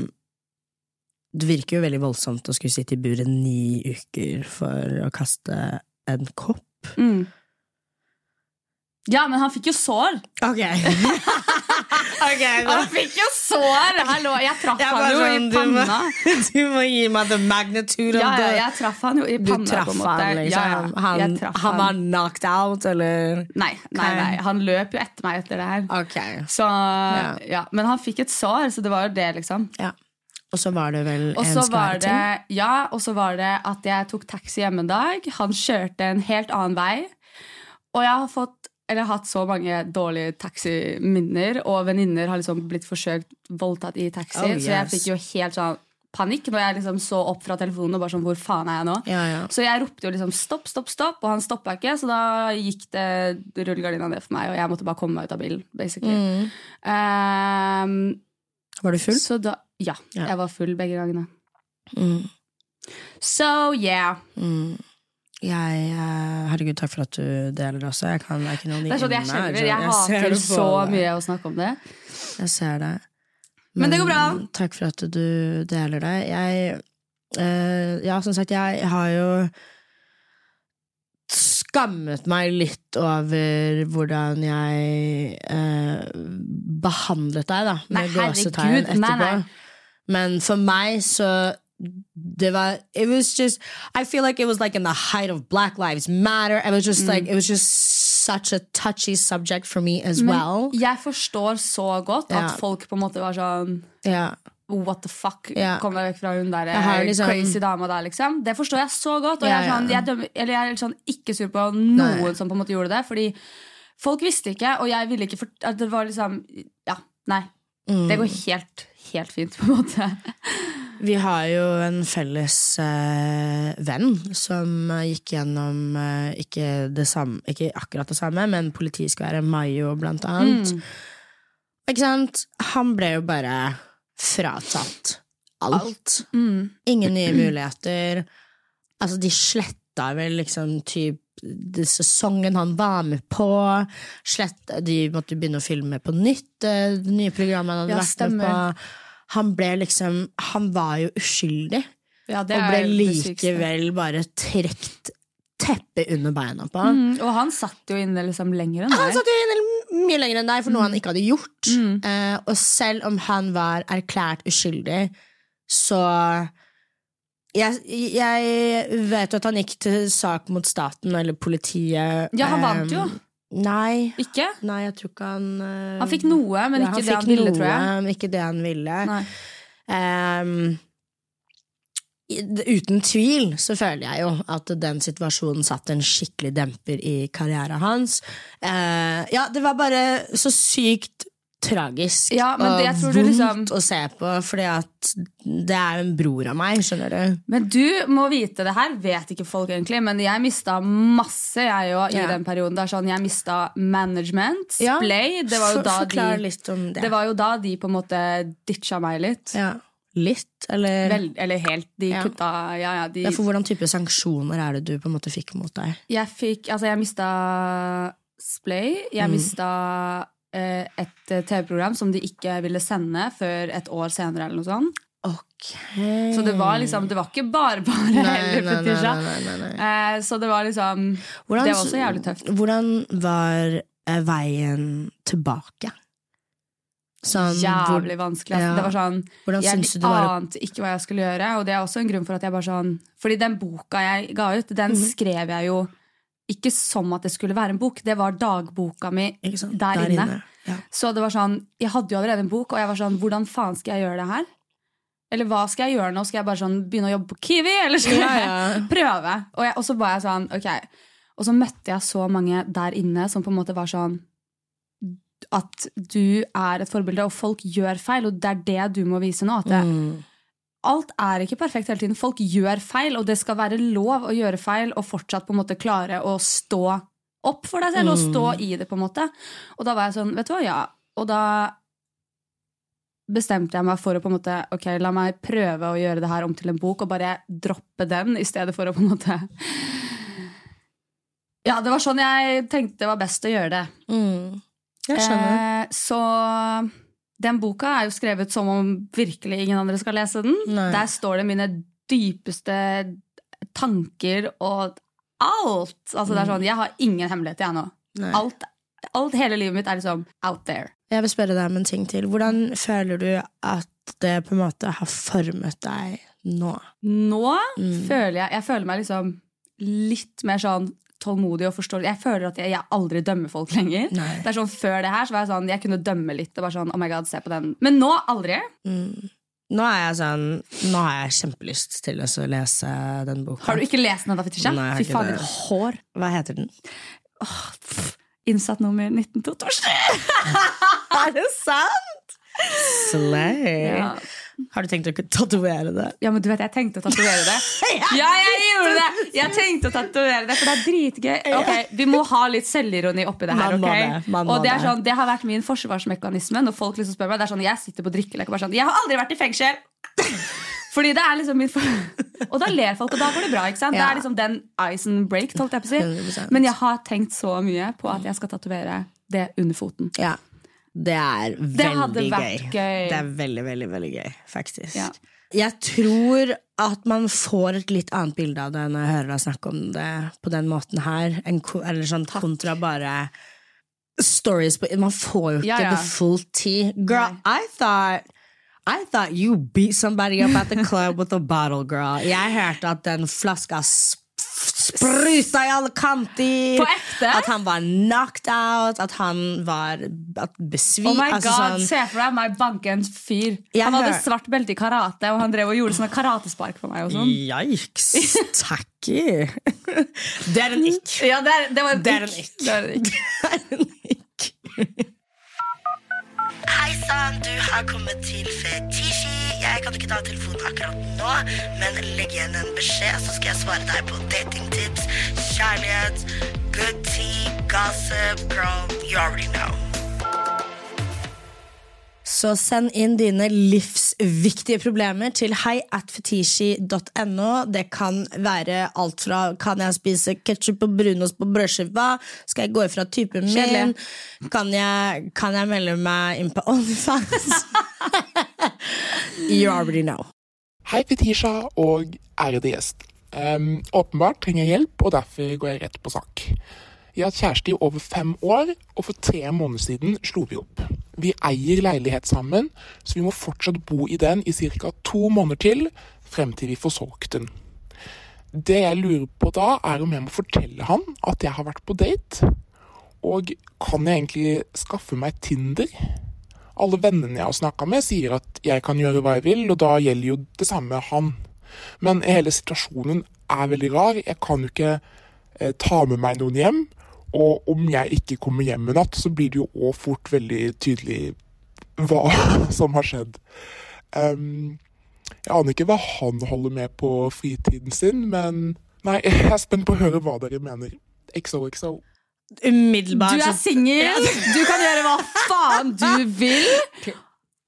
Det virker jo veldig voldsomt å skulle sitte i buret ni uker for å kaste en kopp. mm. Ja, men han fikk jo sår! Ok. okay Han fikk jo sår! Hallo, jeg traff Jeg han jo jo i panna. du må-. Du må gi meg the magnitude Ja, ja, jeg traff han jo i Du panna. traff en måte. han, liksom. Ja, han, traff han var knocked out, eller? Nei, nei, nei, han løp jo etter meg etter det her. Ok. Så, ja. Men han fikk et sår, så det var jo det, liksom. Ja. Og så var det vel en skvære ting? ja, og så var det at jeg tok taxi hjemme en dag. Han kjørte en helt annen vei. Og jeg har fått eller hatt så mange dårlige taximinner, og venninner har liksom blitt forsøkt voldtatt i taxi. Oh, Så jeg fikk jo helt sånn panikk når jeg liksom så opp fra telefonen og bare sånn Hvor faen er jeg nå? Ja, ja. Så jeg ropte jo liksom stopp, stopp, stopp, og han stoppa ikke. Så da gikk det rullegardina ned for meg, og jeg måtte bare komme meg ut av bilen. basically. Mm. Um, Var du full? så da Ja, Ja. jeg var full begge gangene. Mm. So yeah. Mm. Jeg, eh, herregud, takk for at du deler også. Jeg kan jeg noen Det er sånn jeg kjenner. Jeg, Jeg hater det så mye å snakke om det. Jeg ser det. Men det går bra. Takk for at du deler det. Jeg eh, Ja, som sagt, jeg har jo skammet meg litt over hvordan jeg eh, behandlet deg, da, med gåsetegn herregud, nei, nei. Men for meg så det var It was just I feel like it was like in the height of Black Lives Matter. It was Mm. just like It was just such a touchy subject for me as well. Jeg forstår så godt at folk på en måte var sånn yeah. What the fuck? Yeah. Kom deg vekk fra hun der eh, liksom- crazy dama der, liksom. Det forstår jeg så godt. Og jeg, er sånn, jeg, dømmer, eller jeg er sånn ikke sur på noen Nei. som på en måte gjorde det. Fordi folk visste ikke, og jeg ville ikke for, Det var liksom Ja, nei. Mm. Det går helt, helt fint, på en måte. Vi har jo en felles eh, venn som gikk gjennom eh, ikke, det samme, ikke akkurat det samme, men politiskværet Mayo, blant annet. Mm. Ikke sant? Han ble jo bare fratatt alt. Mm. Ingen nye muligheter. Altså, de sletta vel liksom typ sesongen han var med på. Slett, de måtte begynne å filme på nytt, eh, det nye programmet han hadde Ja, vært med på. Han ble liksom Han var jo uskyldig, Ja, det og ble likevel bare trukket teppet under beina på. Mm, og han satt jo inne liksom lenger enn Han satt jo inne mye lenger enn deg for noe han ikke hadde gjort. Mm. Uh, og selv om han var erklært uskyldig, så jeg, jeg vet jo at han gikk til sak mot staten eller politiet. Ja, han vant eh, jo. Nei, Ikke? nei, jeg tror ikke han uh, Han fikk noe, men ja, ikke han det han ville, noe, tror jeg. men ikke det han ville. Ehm, uten tvil så føler jeg jo at den situasjonen satte en skikkelig demper i karrieren hans. Eh, ja, det var bare så sykt tragisk Ja, og vondt liksom- å se på, fordi at det er en bror av meg, skjønner du. Men du må vite det her, vet ikke folk egentlig, men jeg mista masse jeg jo, i Ja. den perioden. Det er sånn, jeg mista management, Ja, Splay. Det var For- de, det. det var jo da de på en måte ditcha meg litt. ja. Litt, eller? Vel, eller helt. De Ja. kutta Ja, ja. De, for hvordan type sanksjoner er det du på en måte fikk mot deg? jeg fikk Altså, jeg mista Splay. Jeg Mm. mista et eh, TV-program som de ikke ville sende før et år senere, eller noe sånt. Okay. Så det var liksom Det var ikke bare bare Nei, heller, nei, Fetisha. nei. Eh, så det var liksom Hvordan, Det var også jævlig tøft. Hvordan var eh, veien tilbake? Sånn, Jævlig vanskelig. Altså. Ja. Det var sånn Hvordan Jeg ante ikke hva jeg skulle gjøre, og det er også en grunn for at jeg bare sånn Fordi den boka jeg ga ut, den Mhm. skrev jeg jo ikke som at det skulle være en bok. Det var dagboka mi sant? der, inne. Ja. Så det var sånn Jeg hadde jo allerede en bok, og jeg var sånn Hvordan faen skal jeg gjøre det her? Eller hva skal jeg gjøre nå? Skal jeg bare sånn begynne å jobbe på Kiwi? Eller skal Ja, jeg ja. prøve? Og, jeg, og så var jeg sånn, ok Og så møtte jeg så mange der inne som på en måte var sånn At du er et forbilde, og folk gjør feil, og det er det du må vise nå. At det, Mm. Alt er ikke perfekt hele tiden. Folk gjør feil, og det skal være lov å gjøre feil og fortsatt på en måte klare å stå opp for deg selv og stå i det. på en måte. Og da var jeg sånn, vet du hva, ja. Og da bestemte jeg meg for å på en måte, ok, la meg prøve å gjøre det her om til en bok, og bare droppe den i stedet for å på en måte Ja, det var sånn jeg tenkte det var best å gjøre det. Mm. Jeg skjønner. Eh, så den boka er jo skrevet som om virkelig ingen andre skal lese den. Nei. Der står det mine dypeste tanker og alt. Altså det er sånn, Jeg har ingen hemmelighet, jeg nå. Alt, alt, hele livet mitt er liksom out there. Jeg vil spørre deg om en ting til. Hvordan føler du at det på en måte har formet deg nå? Nå Mm. føler jeg Jeg føler meg liksom litt mer sånn tålmodig og forståelig. Jeg føler at jeg, jeg aldri dømmer folk lenger. Nei. Det er sånn Før det her så var jeg sånn, jeg kunne dømme litt. Det var sånn, oh my god, se på den Men nå aldri. Mm. Nå er jeg sånn Nå har jeg kjempelyst til å lese den boka. Har du ikke lest den ennå, Fetisha? Fy faen, ditt hår. Hva heter den? Innsatt nummer 1927. Er det sant?! Slay! Ja. Har du tenkt å tatovere det? ja, men du vet, jeg tenkte å tatovere det. Ja, jeg gjorde det! Jeg tenkte å tatovere det, for det er dritgøy. Ok, Vi må ha litt selvironi oppi det her. Ok? det, og det, sånn, det har vært min forsvarsmekanisme når folk liksom spør meg. Det er sånn, Jeg sitter på drikkelek og bare sånn Jeg har aldri vært i fengsel! Fordi det er liksom min. Og da ler folk, og da går det bra. ikke sant? Det er liksom den ice and break. jeg si. Men jeg har tenkt så mye på at jeg skal tatovere det under foten. Ja. Det er Det hadde veldig vært gøy. gøy. Det er veldig, veldig veldig gøy, faktisk. Ja. jeg tror at man får et litt annet bilde av det når jeg hører deg snakke om det på den måten her. En, eller sånn kontra bare stories på Man får jo ikke Ja, ja. the full tea. Girl, I thought I thought you beat somebody up at the club with a bottle, girl. Jeg hørte at den flaska spruta i alle kanter. På ekte? At han var knocked out, at han var besvimt. Oh my altså god, sånn- Se for deg meg banke en fyr. Han hadde svart belte i karate, og han drev og gjorde sånne karatespark for meg. og sånn. Yikes. Tacky. Det er en ikk. Ja, det, er, det var en ikk. Det er en ikk. Hei sann, du har kommet til Fetisji. Jeg kan ikke ta telefonen akkurat nå, men legg igjen en beskjed, så skal jeg svare deg på datingtips, kjærlighet, good tea, gossip, girl, you already know. Så send inn dine livsviktige problemer til heiatfetishi.no. Det kan være alt fra kan jeg spise ketsjup og brunost på brødskiva, skal jeg gå ifra typen min, kan jeg, kan jeg melde meg inn på OnlyFans? you already know. Hei, Fetisha og ærede gjest. Um, åpenbart trenger jeg hjelp, og derfor går jeg rett på sak. Jeg har hatt kjæreste i over fem år, og for tre måneder siden slo vi opp. Vi eier leilighet sammen, så vi må fortsatt bo i den i ca. to måneder til, frem til vi får solgt den. Det jeg lurer på da, er om jeg må fortelle han at jeg har vært på date. Og kan jeg egentlig skaffe meg Tinder? Alle vennene jeg har snakka med, sier at jeg kan gjøre hva jeg vil, og da gjelder jo det samme han. Men hele situasjonen er veldig rar. Jeg kan jo ikke eh, ta med meg noen hjem. Og om jeg ikke kommer hjem i natt, så blir det jo òg fort veldig tydelig hva som har skjedd. Um, jeg aner ikke hva han holder med på fritiden sin, men nei, jeg er spent på å høre hva dere mener. XOXO. Umiddelbart. Du er singel, du kan gjøre hva faen du vil.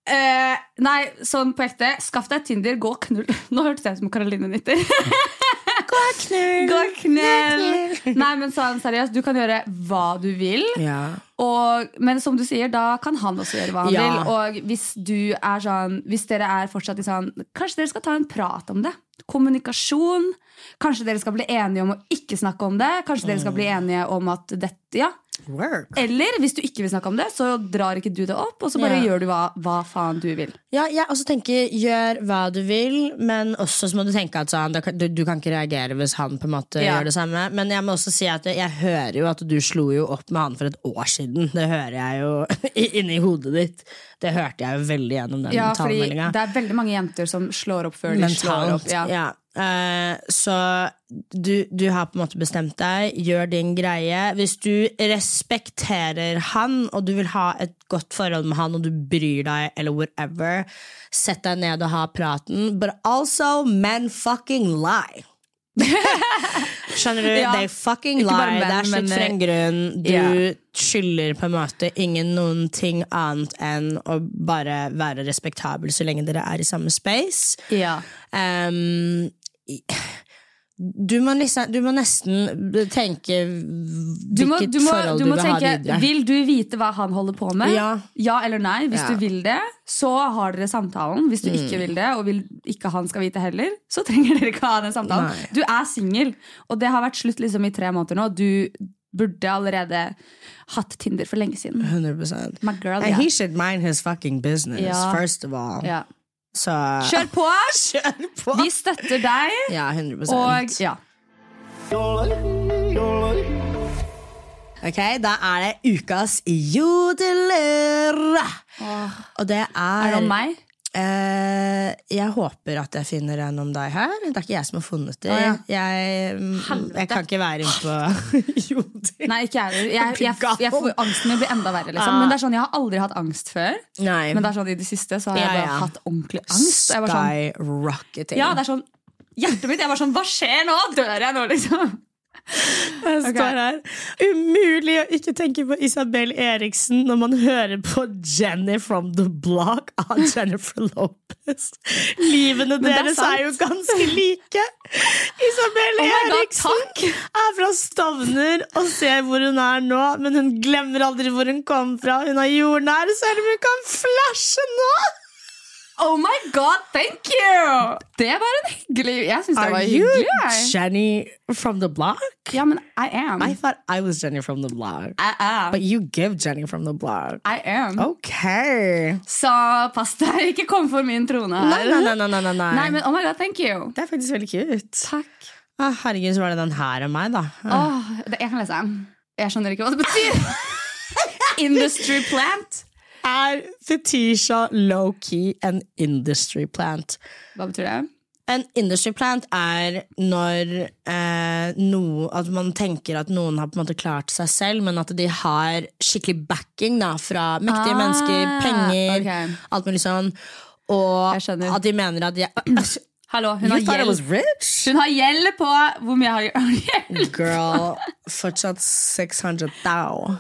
Uh, nei, sånn på ekte. Skaff deg Tinder, gå og knull. Nå hørtes jeg ut som Karoline Nitter. Gå og knull. Gå og knull. Nei, men sånn seriøst, du kan gjøre hva du vil. Ja. Og, men som du sier, da kan han også gjøre hva han Ja. vil. Og hvis du er sånn Hvis dere er fortsatt i sånn Kanskje dere skal ta en prat om det. Kommunikasjon. Kanskje dere skal bli enige om å ikke snakke om det. Kanskje dere skal bli enige om at dette Ja. Work. Eller hvis du ikke vil snakke om det, så drar ikke du det opp, og så bare Ja. gjør du hva, hva faen du vil. Ja, jeg også tenker gjør hva du vil, men også så må du tenke at sånn, du, du kan ikke reagere hvis han på en måte Ja. gjør det samme. Men jeg må også si at jeg hører jo at du slo jo opp med han for et år siden. Det hører jeg jo i- inni hodet ditt. Det hørte jeg jo veldig gjennom den Ja, talemeldinga. det er veldig mange jenter som slår opp før de slår opp. Ja. Eh, så du, du har på en måte bestemt deg, gjør din greie. Hvis du respekterer han, og du vil ha et godt forhold med han, og du bryr deg, eller whatever, sett deg ned og ha praten. But also, men fucking lie. Skjønner du? Ja. They fucking lie. det er slutt for en grunn. Du yeah. skylder på en måte ingen noen ting annet enn å bare være respektabel så lenge dere er i samme space. Ja. I- du, må liksom, du må nesten tenke Du må, du må, forhold du vil ha videre. Vil du vite hva han holder på med? Ja. eller nei? Hvis Ja. du vil det, så har dere samtalen. Hvis du Mm. ikke vil det, og vil ikke han skal vite heller, så trenger dere ikke ha den samtalen. Nei. Du er singel, og det har vært slutt liksom i tre måneder nå. Du burde allerede hatt Tinder for lenge siden. 100 My girl, And ja. he should mind his fucking business, Ja. first of all. ja. Så Kjør på! Kjør på! Vi støtter deg, Ja, 100 og ja. Ok, Da er det ukas jodeler. Og det er Er det om meg? Eh, jeg håper at jeg finner en om deg her. Det er ikke jeg som har funnet det. Å, ja. jeg, mm, jeg kan ikke være inne på jodel. Nei, ikke jeg heller. Angsten min blir enda verre. Liksom. Ah. Men det er sånn, Jeg har aldri hatt angst før. Nei. Men det er sånn i det siste så har jeg Ja, bare ja. hatt ordentlig angst. Skyrocketing. sånn, Skyrocketing. ja, det er sånn Hjertet mitt jeg var sånn Hva skjer nå? Dør jeg nå, liksom? Jeg står okay. her. Umulig å ikke tenke på Isabel Eriksen når man hører på Jenny from the Block av Jennifer Lopez. Livene deres er er, jo ganske like. Isabel Oh Eriksen God, er fra Stovner og ser hvor hun er nå, men hun glemmer aldri hvor hun kom fra. Hun er jordnær, selv om hun kan flashe nå! Oh my god, thank you! Det var en hyggelig Jeg syns det var hyggelig. Are you Jenny from the block? Ja, men I am. I thought I was Jenny from the block. I am. But you give Jenny from the block. I am. Ok. Så pass deg, ikke kom for min trone her. Nei, nei, nei, nei, nei, nei. Nei, men oh my god, thank you. Det er faktisk veldig cute. Takk. Ah, herregud, så var det den her av meg, da. Åh, det, jeg kan lese. den. Jeg skjønner ikke hva det betyr. Industry plant. Er Fetisha low-key en industry plant? Hva betyr det? En industry plant er når eh, noe, at man tenker at noen har på en måte klart seg selv, men at de har skikkelig backing da, fra mektige Ah, mennesker, penger, okay. alt mulig sånn. Og at de mener at de Hallo, hun har? Hun har gjeld på Hvor mye har hun gjeld? Girl, fortsatt 600 thou.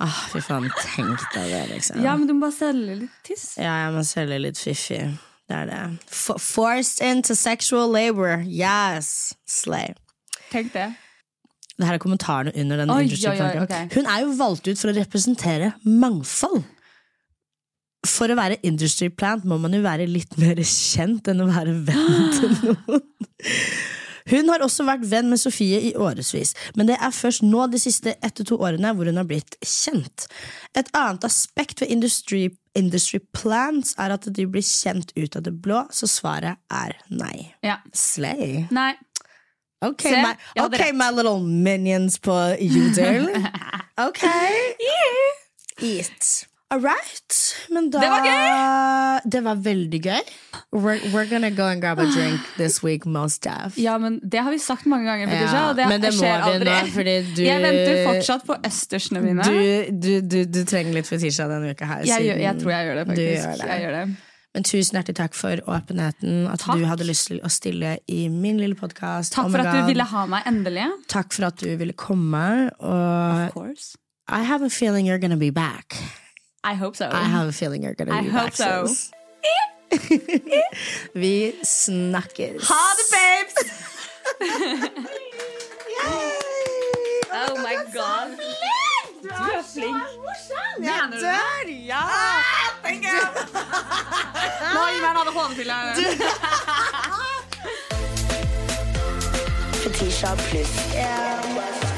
Ah, fy faen, tenk deg det, liksom. Ja, men du må bare selge litt tiss. Ja, jeg må selge litt fiffi. Det er det. F forced into sexual labor. Yes! Slay. Tenk det. Det her er kommentarene under den Oi, oi, oi, okay. Hun er jo valgt ut for å representere mangfold. For å være industry plant må man jo være litt mer kjent enn å være venn til noen. Hun har også vært venn med Sofie i årevis, men det er først nå de siste ett til to årene hvor hun har blitt kjent. Et annet aspekt ved industry, industry plants er at de blir kjent ut av det blå, så svaret er nei. Ja. Slay. Nei. Ok, Se, my, okay, my little minions på Udale. Ok. Eat. All right. Men da Det var gøy! Det var veldig gøy. We're, we're gonna go and grab a drink this week, most def. Ja, men Det har vi sagt mange ganger. Ja, og det, men det må vi aldri. nå, fordi du- Jeg venter fortsatt på østersene mine. Du, du, du, du trenger litt fetisha denne uka her. jeg, gjør, jeg tror jeg gjør det, faktisk. gjør det. Jeg gjør det. Men tusen hjertelig takk for åpenheten. At Takk. du hadde lyst til å stille i min lille podkast. Takk for at du ville ha meg, endelig. Takk for at du ville komme. Og Of course. I have a feeling you're gonna be back. I hope so. I have a feeling you're gonna I be hope back. so. sis. Vi snakkes. Ha det, babes! Oh my god. Du er flink. Mener du det? Ja! Nå gi meg en ADHD-pille. Fetisha pluss.